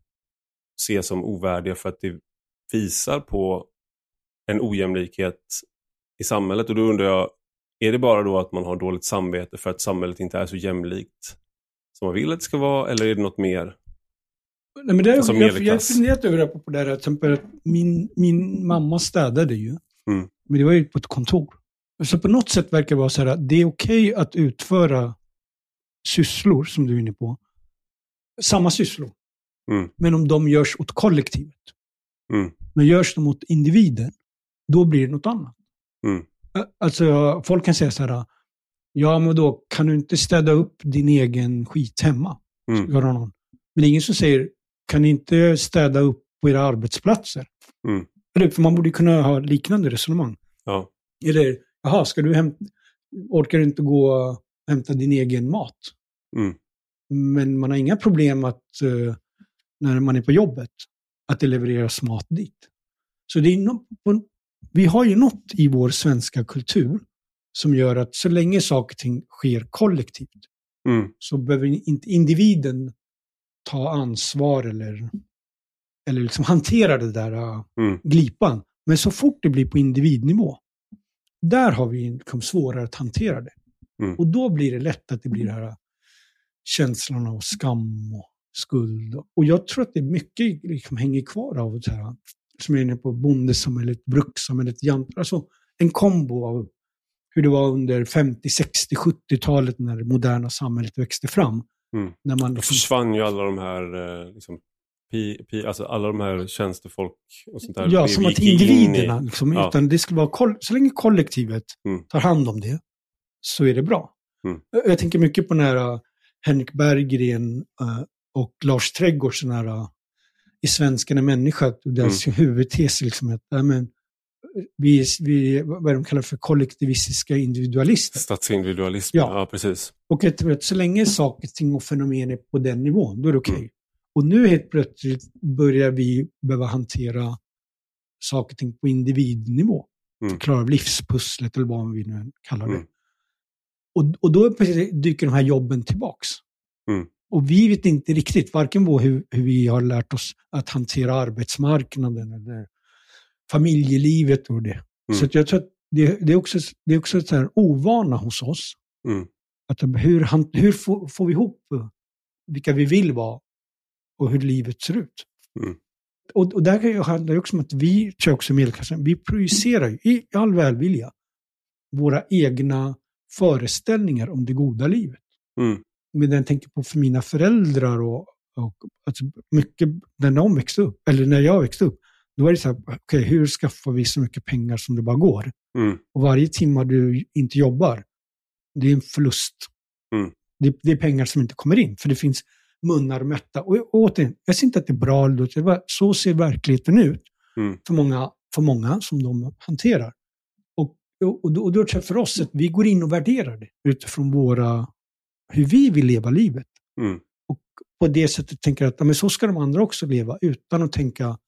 ses som ovärdiga för att det visar på en ojämlikhet i samhället. Och då undrar jag, är det bara då att man har dåligt samvete för att samhället inte är så jämlikt som man vill att det ska vara? Eller är det något mer? Nej, men det, Alltså jag, jag har funderat över det på det här, till exempel min, min mamma städade ju. Mm. Men det var ju på ett kontor. Så på något sätt verkar det vara så här att det är okej att utföra sysslor, som du är inne på. Samma sysslor. Mm. Men om de görs åt kollektivet. Mm. Men görs de åt individen, då blir det något annat. Mm. Alltså, folk kan säga så här, ja men då kan du inte städa upp din egen skit hemma? Mm. Någon. Men det är ingen som säger, kan ni inte städa upp på era arbetsplatser? Mm. Eller, för man borde kunna ha liknande resonemang. Ja. Eller, jaha, ska du hämta, orkar du inte gå och hämta din egen mat? Mm. Men man har inga problem att, eh, när man är på jobbet, att det levereras mat dit. Så det är no, vi har ju något i vår svenska kultur som gör att så länge saker och ting sker kollektivt Mm. så behöver inte individen ta ansvar eller, eller liksom hantera det där äh, Mm. glipan. Men så fort det blir på individnivå, där har vi liksom svårare att hantera det. Mm. Och då blir det lätt att det blir det här äh, känslan av skam och skuld. Och jag tror att det är mycket liksom hänger kvar av det här, som jag är inne på, bondesamhället, brukssamhället, jant, alltså en kombo av hur det var under 50, 60, 70-talet när det moderna samhället växte fram. Mm. När man Då liksom, försvann ju alla de här, eh, liksom, pi, pi, alltså alla de här tjänstefolk och sånt där. ja, som att gick in i- individerna, liksom, ja. utan det skulle vara, så länge kollektivet Mm. tar hand om det, så är det bra. Mm. Jag, tänker mycket på nära Henrik Berggren eh, och Lars Trädgårds nära i Svensken är människa, deras Mm. huvudtes liksom att ja, men, vi, vi, vad de kallar för kollektivistiska individualister. Statsindividualism, Ja. ja. precis. Och jag tror att så länge saker och ting och fenomen är på den nivån, då är det okej. Mm. Och nu helt plötsligt börjar vi behöva hantera saker och ting på individnivå. Mm. Klara av livspusslet eller vad vi nu kallar det. Mm. Och, och då dyker de här jobben tillbaks. Mm. Och vi vet inte riktigt, varken hur, hur vi har lärt oss att hantera arbetsmarknaden eller familjelivet och det. Mm. Så jag tror att det, det är också, det är också ett här ovana hos oss. Mm. Att hur, hur får, får vi ihop vilka vi vill vara och hur livet ser ut? Mm. Och, och där handlar det också om att vi, också medelklassen, vi projicerar ju i all välvilja våra egna föreställningar om det goda livet. Mm. Men jag tänker på för mina föräldrar och, och alltså mycket när de växte upp, eller när jag växte upp, då är det så här, okej, hur skaffar vi så mycket pengar som det bara går? Mm. Och varje timme du inte jobbar, det är en förlust. Mm. Det, det är pengar som inte kommer in, för det finns munnar mätta. Och, återigen, jag ser inte att det är bra eller dåligt, det är så ser verkligheten ut Mm. för, många, för många som de hanterar. Och, och, och, då, tror jag för oss att vi går in och värderar det utifrån våra, hur vi vill leva livet. Mm. Och på det sättet tänker jag att ja, men så ska de andra också leva, utan att tänka, att,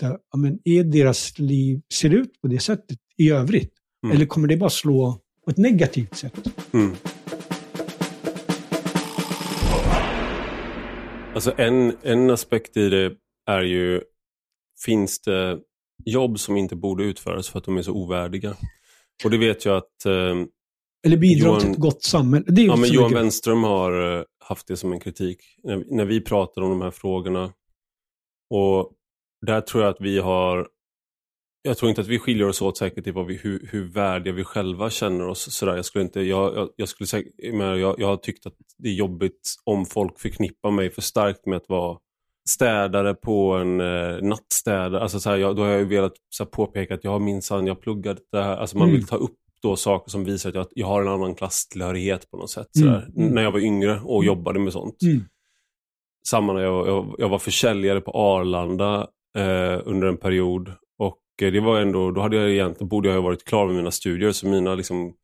ja, men är deras liv, ser det ut på det sättet i övrigt? Mm. Eller kommer det bara slå på ett negativt sätt? Alltså en, en aspekt i det är ju, finns det jobb som inte borde utföras för att de är så ovärdiga? Och det vet jag att eh, Eller bidra Johan- till ett gott samhälle. Det är ja, men Johan mycket- Wenström har eh, haft det som en kritik när, när vi pratar om de här frågorna. Och där tror jag att vi har jag tror inte att vi skiljer oss åt säkert i vad vi, hur, hur värdiga vi själva känner oss. Sådär. Jag, skulle inte, jag, jag, jag, skulle säkert, jag, jag, jag har tyckt att det är jobbigt om folk förknippar mig för starkt med att vara städare på en eh, nattstädare. Alltså, så här, jag, då har jag velat så här, påpeka att jag har minsann, jag pluggat det här. Alltså, man Mm. vill ta upp då saker som visar att jag, jag har en annan klasstillhörighet på något sätt. Mm. Sådär. Mm. När jag var yngre och jobbade med sånt. Mm. Samma när jag, jag, jag var försäljare på Arlanda eh, under en period. Det var ändå, då hade jag egentligen, borde jag ha varit klar med mina studier. Så mina liksom,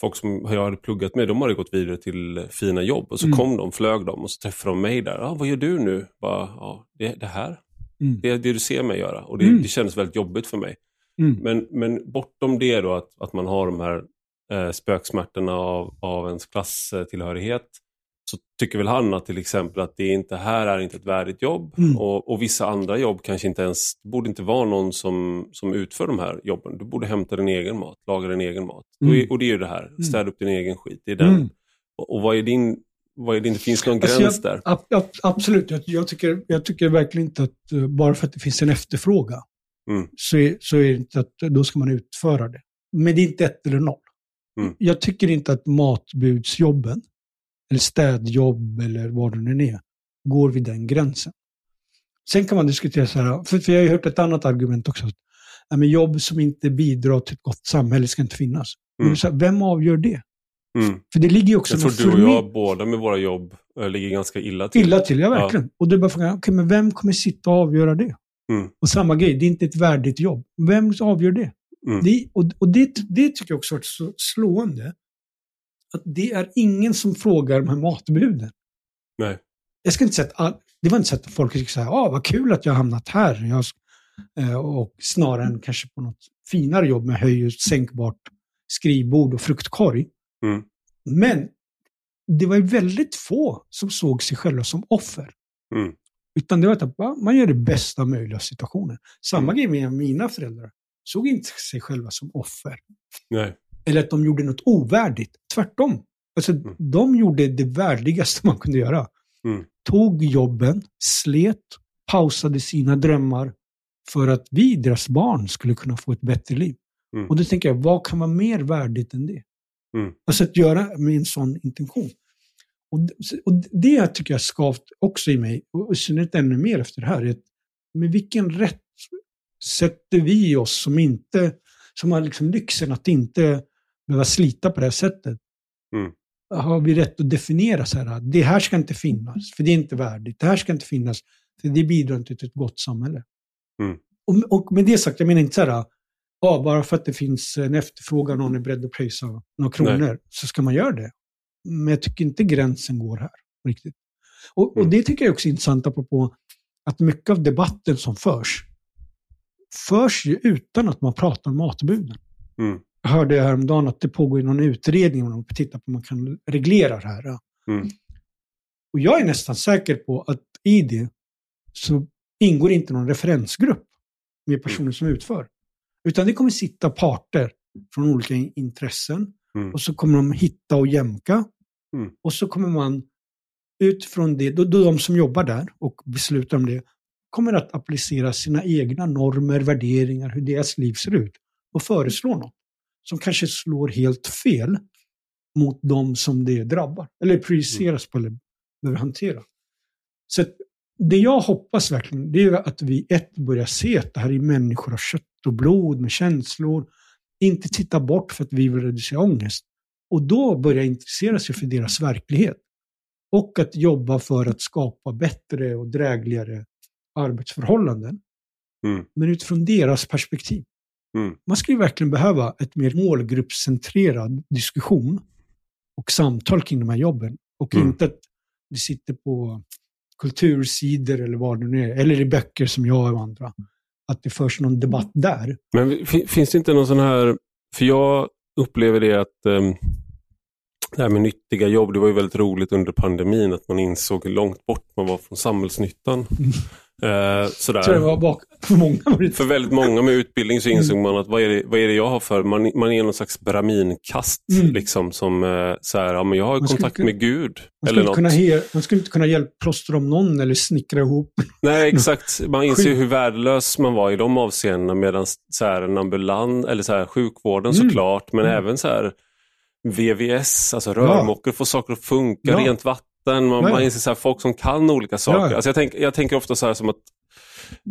folk som jag hade pluggat med, de hade gått vidare till fina jobb. Och så Mm. kom de, flög de och så träffade de mig där. Ah, vad gör du nu? Bara, ja, det, det här. Mm. Det är det du ser mig göra och det, Mm. det kändes väldigt jobbigt för mig. Mm. Men, men bortom det då, att, att man har de här eh, spöksmärtorna av, av ens klasstillhörighet, så tycker väl han att till exempel att det inte här är inte ett värdigt jobb Mm. och, och vissa andra jobb kanske inte ens, det borde inte vara någon som, som utför de här jobben. Du borde hämta din egen mat, laga din egen mat. Mm. Och, och det är ju det här, städa upp din egen skit. Det är den. Mm. Och, och vad är din, vad är din, det finns någon Alltså, gräns jag- där? ab- ab- absolut, jag, jag, tycker, jag tycker verkligen inte att eh, bara för att det finns en efterfrågan Mm. så, är, så är det inte att då ska man utföra det. Men det är inte ett eller noll. Mm. Jag tycker inte att matbudsjobben, eller städjobb eller vad det nu är, går vid den gränsen. Sen kan man diskutera så här, för, för jag har ju hört ett annat argument också. Att, ja, jobb som inte bidrar till ett gott samhälle ska inte finnas. Mm. så här, vem avgör det? Mm. För det ligger ju också Jag tror du och jag båda med våra jobb eh, ligger ganska illa till. Illa till, ja verkligen. Och då är bara frågan, okej, men vem kommer sitta och avgöra det? Mm. Och samma grej, det är inte ett värdigt jobb. Vem avgör det? Mm. det och och det, det tycker jag också är så slående. Att det är ingen som frågar de här matbuden. Nej. Jag ska inte säga att det var inte så att folk skulle säga, ah, vad kul att jag har hamnat här. Jag, eh, och snarare än kanske på något finare jobb med höj och sänkbart skrivbord och fruktkorg. Mm. Men det var ju väldigt få som såg sig själva som offer. Mm. Utan det var att va, man gör det bästa möjliga av situationen. Samma Mm. grej med mina föräldrar. Såg inte sig själva som offer. Nej. Eller att de gjorde något ovärdigt. Tvärtom. Alltså, Mm. De gjorde det värdigaste man kunde göra. Mm. Tog jobben, slet, pausade sina drömmar för att vi, deras barn, skulle kunna få ett bättre liv. Mm. Och då tänker jag, vad kan vara mer värdigt än det? Mm. Alltså att göra med en sån intention. Och, och det tycker jag skavt också i mig, och i synnerhet ännu mer efter det här. är att Med vilken rätt sätter vi oss som inte, som har liksom lyxen att inte behöva slita på det här sättet? Mm. Har vi rätt att definiera så här, det här ska inte finnas, för det är inte värdigt. Det här ska inte finnas, för det bidrar inte till ett gott samhälle. Mm. Och, och med det sagt, jag menar inte så här, ja, bara för att det finns en efterfrågan och någon är beredd att pröjsa några kronor, så ska man göra det. Men jag tycker inte gränsen går här riktigt. Och, och Mm. det tycker jag också är intressant apropå att mycket av debatten som förs, förs ju utan att man pratar om matbuden. Mm. Jag hörde häromdagen att det pågår någon utredning om man tittar på om man kan reglera det här. Mm. Och jag är nästan säker på att i det så ingår inte någon referensgrupp med personer som utför. Utan det kommer sitta parter från olika in- intressen Mm. och så kommer de hitta och jämka. Mm. Och så kommer man utifrån det, då, då de som jobbar där och beslutar om det, kommer att applicera sina egna normer, värderingar, hur deras liv ser ut och föreslå något som kanske slår helt fel mot de som det drabbar, eller projiceras på eller behöver hantera. Så det jag hoppas verkligen, det är att vi ett börjar se att det här är människor av kött och blod med känslor, inte titta bort för att vi vill reducera ångest. Och då börja intressera sig för deras verklighet. Och att jobba för att skapa bättre och drägligare arbetsförhållanden. Mm. Men utifrån deras perspektiv. Mm. Man skulle verkligen behöva ett mer målgruppscentrerad diskussion och samtal kring de här jobben. Och Mm. inte att det sitter på kultursidor eller vad det nu är, eller i böcker som jag och andra. Att det förs någon debatt där. Men finns det inte någon sån här, för jag upplever det att um, det här med nyttiga jobb, det var ju väldigt roligt under pandemin att man insåg hur långt bort man var från samhällsnyttan. Eh, sådär. Så det var bak [laughs] för många. För väldigt många med utbildning så insåg man att vad är det, vad är det jag har för, man, man är någon slags braminkast. Mm. Liksom, som eh, så här, ja, men jag har Man kontakt kunna- med Gud. Man Eller skulle, något. kunna he, man skulle inte kunna hjälpa plåstra om någon eller snickra ihop. [laughs] Nej, exakt. Man inser ju hur värdelös man var i de avseendena medan så här, en ambulans, eller så här, sjukvården Mm. såklart, men Mm. även så här VVS, alltså rörmokare, får saker att funka, Ja. rent vatten, man, Ja, ja. man inser så här, folk som kan olika saker. Ja. Alltså jag, tänk, jag tänker ofta så här som att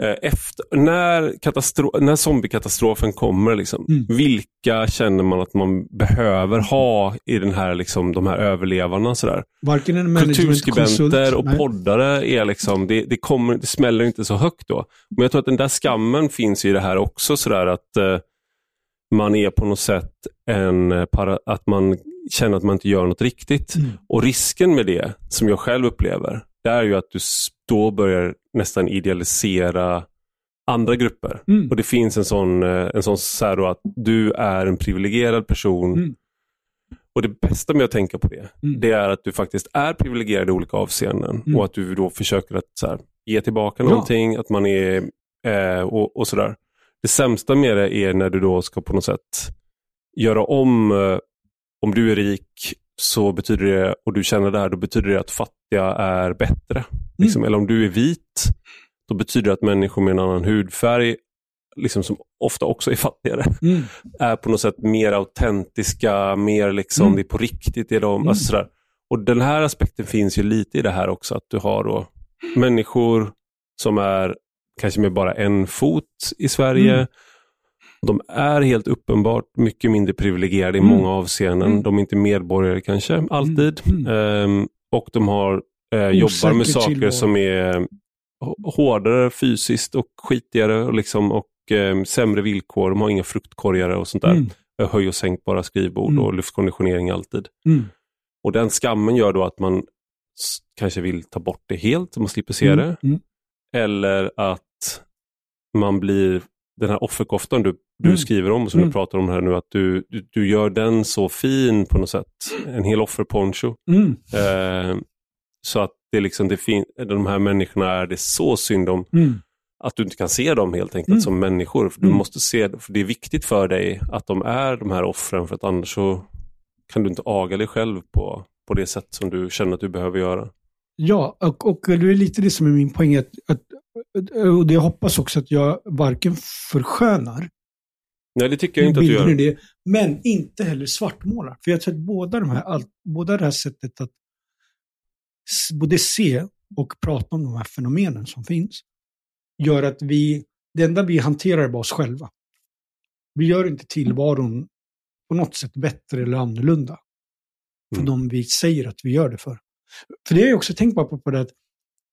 eh, efter, när, katastro- när zombiekatastrofen kommer, liksom, Mm. vilka känner man att man behöver ha i den här, liksom, de här överlevarna? Så där? Varken en. Kulturskribenter och nej. poddare är liksom, det, det, kommer, det smäller inte så högt då. Men jag tror att den där skammen finns i det här också sådär att eh, man är på något sätt en, eh, para, att man känner att man inte gör något riktigt. Mm. Och risken med det, som jag själv upplever, det är ju att du då börjar nästan idealisera andra grupper. Mm. Och det finns en sån, eh, en sån så att du är en privilegierad person. Mm. Och det bästa med att tänka på det, Mm. det är att du faktiskt är privilegierad i olika avseenden. Mm. Och att du då försöker att så här, ge tillbaka Ja. någonting, att man är eh, och, och sådär. Det sämsta med det är när du då ska på något sätt göra om, eh, om du är rik så betyder det, och du känner det här, då betyder det att fattiga är bättre. Liksom. Eller om du är vit, då betyder det att människor med en annan hudfärg, liksom som ofta också är fattigare, Mm. är på något sätt mer autentiska, mer liksom, Mm. det är på riktigt. Är de, Mm. alltså sådär. Och den här aspekten finns ju lite i det här också, att du har då människor som är kanske med bara en fot i Sverige. De är helt uppenbart mycket mindre privilegierade i Mm. många avseenden. Mm. De är inte medborgare kanske, alltid. Mm. Ehm, och de har, eh, jobbar med saker tillvaro. som är h- hårdare fysiskt och skitigare och, liksom, och eh, sämre villkor. De har inga fruktkorgar och sånt där. Mm. Eh, Höj och sänkbara skrivbord Mm. och luftkonditionering alltid. Mm. Och den skammen gör då att man kanske vill ta bort det helt, så man slipper se det. Eller att man blir, den här offerkoftan du, du Mm. skriver om, som Mm. du pratar om här nu, att du, du, du gör den så fin på något sätt. En hel offerponcho. Mm. Eh, så att det liksom, det fin- de här människorna är det så synd om Mm. att du inte kan se dem helt enkelt Mm. som människor. För Du Mm. måste se, för det är viktigt för dig att de är de här offren för att annars så kan du inte aga dig själv på, på det sätt som du känner att du behöver göra. Ja, och, och det är lite det som är min poäng. Att, att, och det hoppas också att jag varken förskönar Nej, det tycker jag inte att du gör. det, men inte heller svartmålar. För jag tror att båda, de här, allt, båda det här sättet att både se och prata om de här fenomenen som finns gör att vi, det enda vi hanterar är bara oss själva. Vi gör inte tillvaron på något sätt bättre eller annorlunda för Mm. de vi säger att vi gör det för. För det har jag också tänkt på, på det att,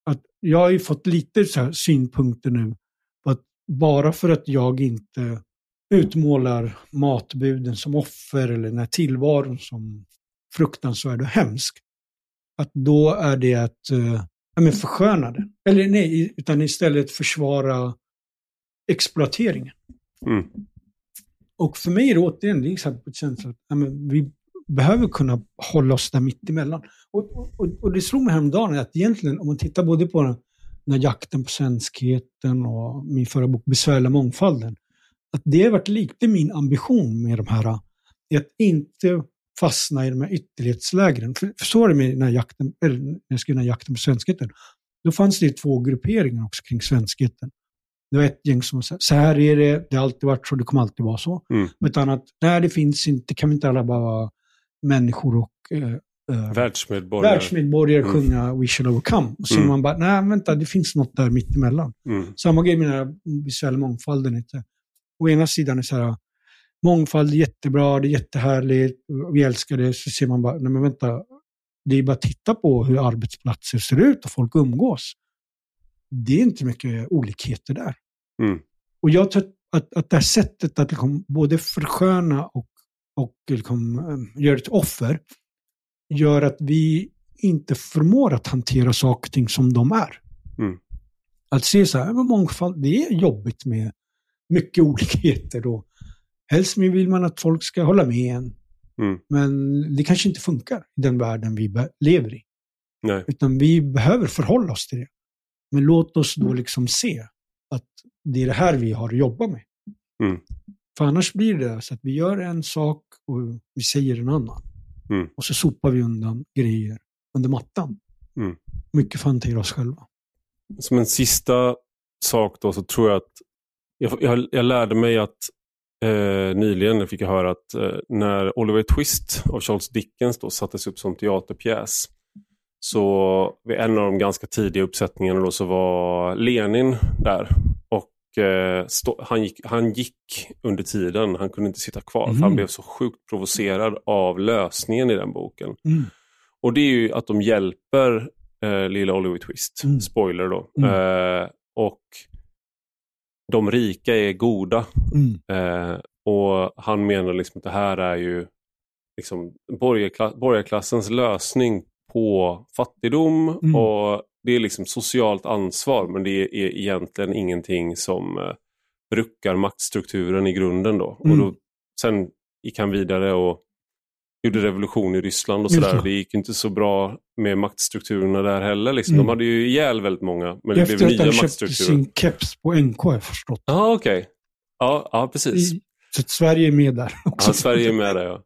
att jag har ju fått lite så här synpunkter nu på att bara för att jag inte utmålar matbuden som offer eller den här tillvaron som fruktansvärd och hemsk, att då är det att ja, men försköna den. Eller nej, utan istället försvara exploateringen. Mm. Och för mig är det återigen, det är exakt på ett känsla att ja, men vi behöver kunna hålla oss där mittemellan. Och, och, och det slog mig häromdagen att egentligen, om man tittar både på den, den här jakten på svenskheten och min förra bok Besvärliga mångfalden, att det har varit lite min ambition med de här, är att inte fastna i de här ytterlighetslägren. För, för så är det med den här jakten, eller när jag skrev den här jakten på svenskheten. Då fanns det två grupperingar också kring svenskheten. Det var ett gäng som sa, så här är det, det har alltid varit så, det kommer alltid vara så. Mm. Ett annat, nej det finns inte, kan vi inte alla bara vara människor och eh, eh, Världsmedborgare. världsmedborgare Mm. sjunga We shall overcome. Och så Mm. man bara, nej vänta, det finns något där mittemellan. Mm. Samma grej med den här visuella mångfalden. Inte. Å ena sidan är så här, mångfald är jättebra, det är jättehärligt, vi älskar det. Så ser man bara, nej men vänta, det är bara att titta på hur arbetsplatser ser ut och folk umgås. Det är inte mycket olikheter där. Mm. Och jag tror att, att det här sättet att liksom både försköna och, och liksom, eh, göra ett offer gör att vi inte förmår att hantera saker och ting som de är. Mm. Att se så här, mångfald, det är jobbigt med mycket [laughs] olikheter. Då. Helst vill man att folk ska hålla med en. Mm. Men det kanske inte funkar i den världen vi lever i. Nej. Utan vi behöver förhålla oss till det. Men låt oss då liksom se att det är det här vi har att jobba med. Mm. För annars blir det så att vi gör en sak och vi säger en annan. Mm. Och så sopar vi undan grejer under mattan. Mm. Mycket för att hantera oss själva. Som en sista sak då så tror jag att jag, jag, jag lärde mig att eh, nyligen fick jag höra att eh, när Oliver Twist av Charles Dickens då sattes upp som teaterpjäs så vid en av de ganska tidiga uppsättningarna då så var Lenin där. Och eh, stå, han, gick, han gick under tiden, han kunde inte sitta kvar för han blev så sjukt provocerad av lösningen i den boken. Mm. Och det är ju att de hjälper eh, lilla Oliver Twist. Mm. Spoiler då. Mm. Eh, och de rika är goda. Mm. Eh, och han menar liksom att det här är ju liksom borgarkla borgarklassens lösning på fattigdom Mm. och det är liksom socialt ansvar men det är egentligen ingenting som eh, ruckar maktstrukturen i grunden. Då. Mm. Och då sen gick han vidare och gjorde revolution i Ryssland och sådär. det. Gick inte så bra med maktstrukturerna där heller. Liksom. Mm. De hade ju ihjäl väldigt många, men det Efter blev att nya han köpte maktstrukturer. sin keps på NK har jag förstått. Ja, okej. Ja, precis. I, så att Sverige är med där också. Ja, Sverige är med där ja.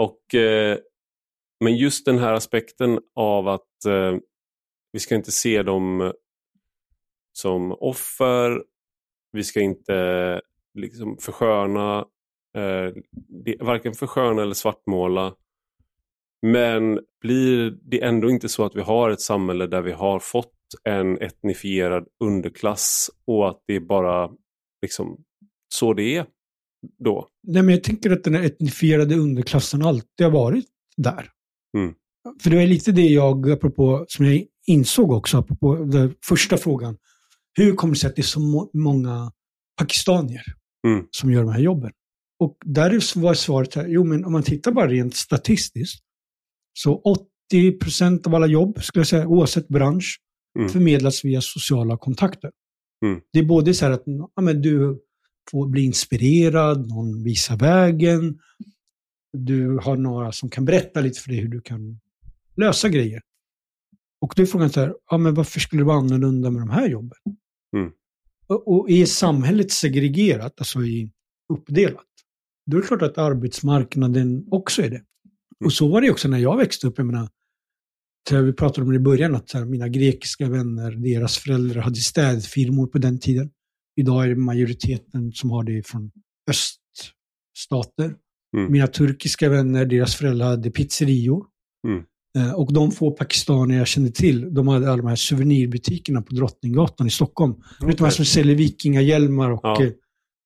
Och, eh, men just den här aspekten av att eh, vi ska inte se dem som offer. Vi ska inte liksom försköna, eh, det, varken försköna eller svartmåla. Men blir det ändå inte så att vi har ett samhälle där vi har fått en etnifierad underklass och att det är bara liksom så det är då? Nej, men jag tänker att den här etnifierade underklassen alltid har varit där. Mm. För det var lite det jag, apropå, som jag insåg också, apropå den första frågan. Hur kommer det sig att det är så må- många pakistanier Mm. som gör de här jobben? Och där var svaret här, jo men om man tittar bara rent statistiskt, så 80 procent av alla jobb, skulle jag säga, oavsett bransch, Mm. förmedlas via sociala kontakter. Mm. Det är både så här att ja, men du får bli inspirerad, någon visar vägen, du har några som kan berätta lite för dig hur du kan lösa grejer. Och då är frågan så här, ja, men varför skulle det vara annorlunda med de här jobben? Mm. Och, och är samhället segregerat, alltså i uppdelat, då är det klart att arbetsmarknaden också är det. Och så var det också när jag växte upp. Jag menar, vi pratade om det i början, att här, mina grekiska vänner, deras föräldrar hade städfirmor på den tiden. Idag är det majoriteten som har det från öststater. Mm. Mina turkiska vänner, deras föräldrar hade pizzerior. Mm. Eh, Och de få pakistanier jag kände till, de hade alla de här souvenirbutikerna på Drottninggatan i Stockholm. Du vet de här som säljer vikingahjälmar och Ja.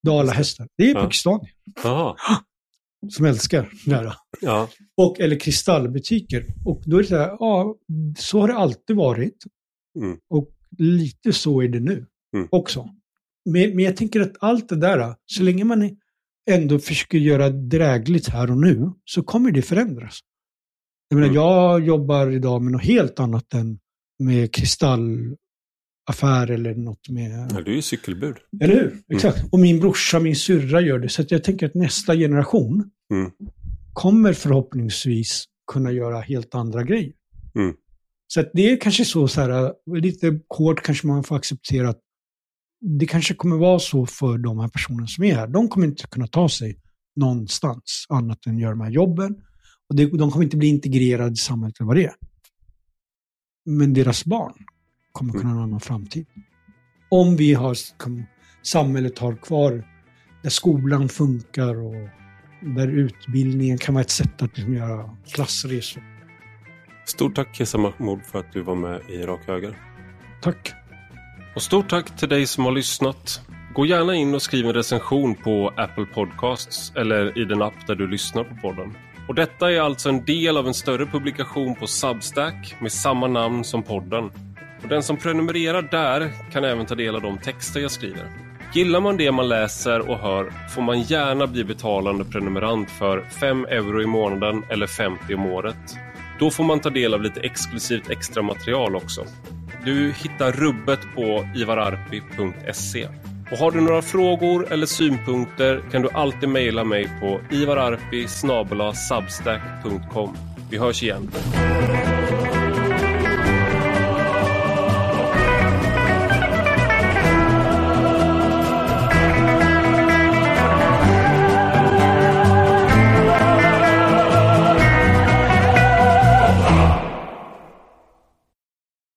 Dalahästar. Det är Ja. pakistanier Jaha. [gasps] som älskar här. Ja. Och, eller kristallbutiker. Och då är det så här, ja, så har det alltid varit. Mm. Och lite så är det nu Mm. också. Men, men jag tänker att allt det där, så länge man ändå försöker göra drägligt här och nu, så kommer det förändras. Jag menar, Mm. jag jobbar idag med något helt annat än med kristallaffär eller något med... ja, du är ju cykelbud. Eller hur? Exakt. Och min brorsa, min syrra gör det. Så att jag tänker att nästa generation Mm. kommer förhoppningsvis kunna göra helt andra grejer. Mm. Så det är kanske så, så här, lite hårt kanske man får acceptera att det kanske kommer vara så för de här personerna som är här. De kommer inte kunna ta sig någonstans annat än göra de här jobben. Och det, de kommer inte bli integrerade i samhället eller vad det är. Men deras barn kommer kunna ha en annan framtid. Om vi har, samhället har kvar där skolan funkar och där utbildningen kan vara ett sätt att liksom göra klassresor. Stort tack Kesa Mahmoud för att du var med i Rak Höger. Tack! Och stort tack till dig som har lyssnat. Gå gärna in och skriv en recension på Apple Podcasts eller i den app där du lyssnar på podden. Och detta är alltså en del av en större publikation på Substack med samma namn som podden. Och den som prenumererar där kan även ta del av de texter jag skriver. Gillar man det man läser och hör får man gärna bli betalande prenumerant för 5 euro i månaden eller 50 om året. Då får man ta del av lite exklusivt extra material också. Du hittar rubbet på ivararpi.se. Och har du några frågor eller synpunkter kan du alltid mejla mig på ivararpi.substack.com. Vi hörs igen.